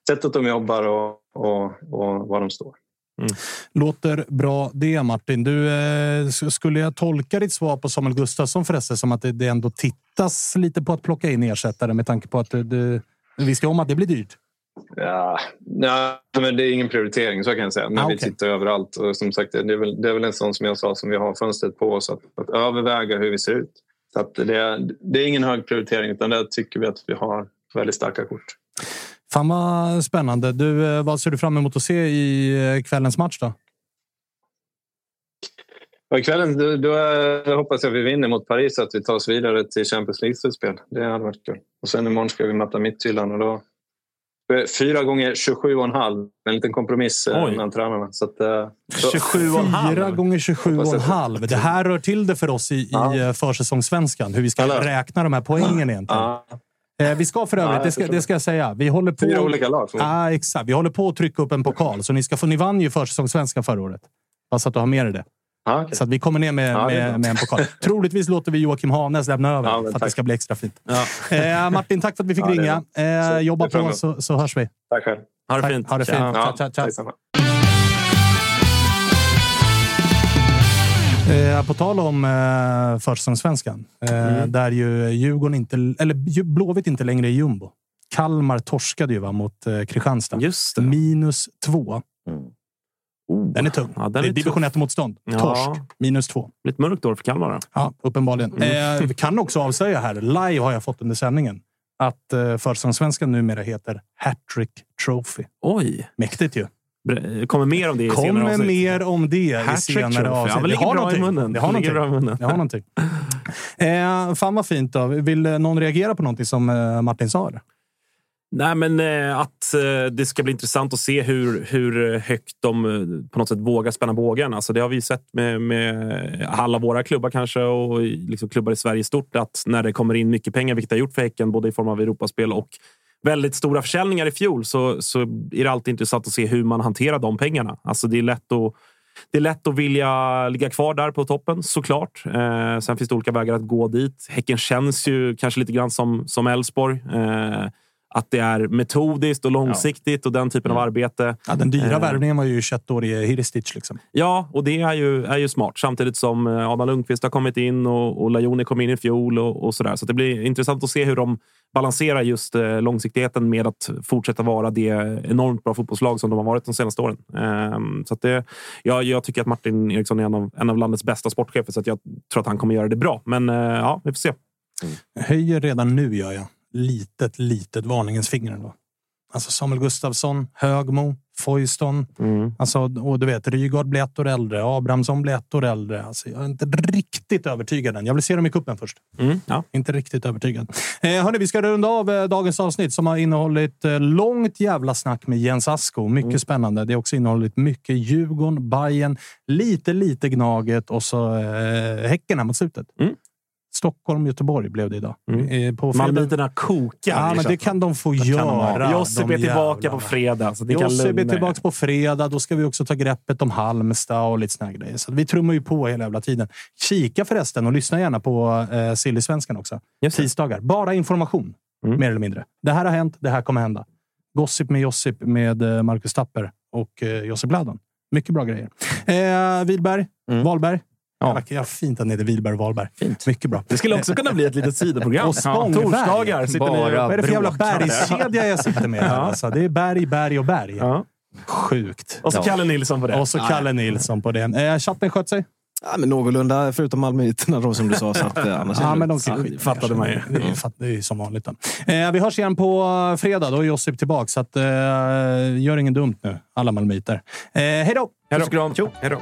sättet de jobbar och, och, och var de står. Låter bra det, Martin. Du, eh, skulle jag tolka ditt svar på Samuel Gustafsson förresten som att det, det ändå tittas lite på att plocka in ersättare med tanke på att det, vi visste om att det blir dyrt? Ja, ja, men det är ingen prioritering, så kan jag säga. Men Ah, vi okej. tittar överallt. Och som sagt, det är, väl, det är väl en sån som jag sa som vi har fönstret på oss att, att överväga hur vi ser ut. Så att det, är, det är ingen hög prioritering utan där tycker vi att vi har väldigt starka kort. Fan vad spännande. Du, eh, vad ser du fram emot att se i eh, kvällens match då? Och ikvällen då, då eh, hoppas jag vi vinner mot Paris så att vi tar oss vidare till Champions League-slutspel. Det hade varit kul. Och sen imorgon ska vi möta Midtjylland och då Fyra gånger 27,5. En liten kompromiss Oj. mellan tränarna. Så att, så- Fyra gånger 27 och en halv. Det här rör till det för oss i, i eh, försäsongssvenskan. Hur vi ska Eller? räkna de här poängen egentligen. Ja. Eh, Vi ska för Ja, övrigt, jag det ska, det ska jag säga. Vi håller på... Fyra olika lag. Ja, exakt. Vi håller på att trycka upp en pokal. Så ni, ska få, ni vann ju försäsongssvenskan förra året. Bara så att du har med dig det. Ja, okej. Så att vi kommer ner med, Ja, det är med, med en pokal. Troligtvis låter vi Joakim Hanes lämna över Ja, för att det tack. ska bli extra fint. Ja. Eh, Martin, tack för att vi fick Ja, det ringa. Eh, jobba det på så, så hörs vi. Tack själv. Ha det fint. Ha det fint. Tja. Tja, tja, tja. Eh, på tal om eh, försäsongssvenskan, eh, Mm. där ju Djurgården inte, eller Blåvitt inte längre är jumbo. Kalmar torskade ju va, mot eh, Kristianstad. Minus två. Oh. Den är tung. Ja, den det är division tuff. 1-motstånd. Ja. Torsk. Minus två. Lite mörkt år för Kalmar. då. Ja, uppenbarligen. Mm. Eh, vi kan också avslöja här, live har jag fått under sändningen, att eh, försäsongssvenskan numera heter Hattrick Trophy. Oj! Mäktigt ju. Kommer mer om det i senare Kommer avsnitt. mer om det i senare avsnitt. Ja, Det har någonting. i munnen. Det har någonting. bra i munnen. Det har någonting. Eh, fan vad fint. Då. Vill någon reagera på någonting som eh, Martin sa? Eller? Nej, men eh, att eh, det ska bli intressant att se hur, hur högt de eh, på något sätt vågar spänna bågen. Alltså, det har vi sett med, med alla våra klubbar kanske och liksom klubbar i Sverige i stort. Att när det kommer in mycket pengar, vilket det har gjort för Häcken, både i form av Europaspel och väldigt stora försäljningar i fjol, så, så är det alltid intressant att se hur man hanterar de pengarna. Alltså, det är lätt att det är lätt att vilja ligga kvar där på toppen, såklart. Eh, sen finns det olika vägar att gå dit. Häcken känns ju kanske lite grann som som Elfsborg. Eh, att det är metodiskt och långsiktigt och den typen av arbete. Ja, den dyra Eh, värvningen var ju 21-årige Hiristic. Liksom. Ja, och det är ju, är ju smart. Samtidigt som eh, Adam Lundqvist har kommit in och, och Lajoni kom in i fjol och, och sådär. Så det blir intressant att se hur de balanserar just eh, långsiktigheten med att fortsätta vara det enormt bra fotbollslag som de har varit de senaste åren. Ehm, så det, jag, jag tycker att Martin Eriksson är en av, en av landets bästa sportchefer, så jag tror att han kommer göra det bra. Men eh, ja, vi får se. Jag höjer redan nu, gör jag. Litet, litet varningens finger ändå. Alltså Samuel Gustafsson, Högmo, Foyston. Alltså, och du vet, Rygaard blir ett år äldre. Abrahamsson blir ett år äldre. Alltså, jag är inte riktigt övertygad än. Jag vill se dem i kuppen först. Mm, ja. Inte riktigt övertygad. Eh, hörni, vi ska runda av eh, dagens avsnitt som har innehållit eh, långt jävla snack med Jens Asko. Mycket spännande. Det har också innehållit mycket Djurgården, Bayern, lite, lite Gnaget och så eh, Häcken här mot slutet. Mm. Stockholm, Göteborg blev det idag. Mm. Eh, på Malmöiterna kokar. Ja, men det chatten. kan de få Det göra. Josip är tillbaka jävlarna. på fredag. Så det Josip är tillbaka på fredag. Då ska vi också ta greppet om Halmstad och lite såna grejer. Så vi trummar ju på hela jävla tiden. Kika förresten och lyssna gärna på eh, Silly-svenskan också. Just det. Tisdagar. Bara information, Mm. mer eller mindre. Det här har hänt, det här kommer hända. Gossip med Josip med eh, Marcus Tapper och eh, Josip Ladan. Mycket bra grejer. Eh, Wilberg, Mm. Wahlberg. Ja. Ja, fint att ni heter Wilberg och Wahlberg. Fint. Mycket bra. Det skulle också kunna bli ett litet sidoprogram. Och Spångberg. Torsdagar sitter ni Bara Vad är det för jävla bergskedja jag sitter med? här, Alltså? Det är berg, berg och berg. Ja. Sjukt. Och så Kalle Nilsson på det. Och så Kalle Nilsson på det. Eh, chatten sköt sig? Ja, men någorlunda, förutom Malmöiterna då som du sa. Så att, eh, annars Ja, det men de kan skita fattade man ju. Det är, fatt- det är ju som vanligt. Eh, vi hörs igen på fredag. Då är Josip tillbaka. Så att, eh, gör ingen dumt nu, alla malmöiter. Eh, hej då! Hej Puss och kram. då.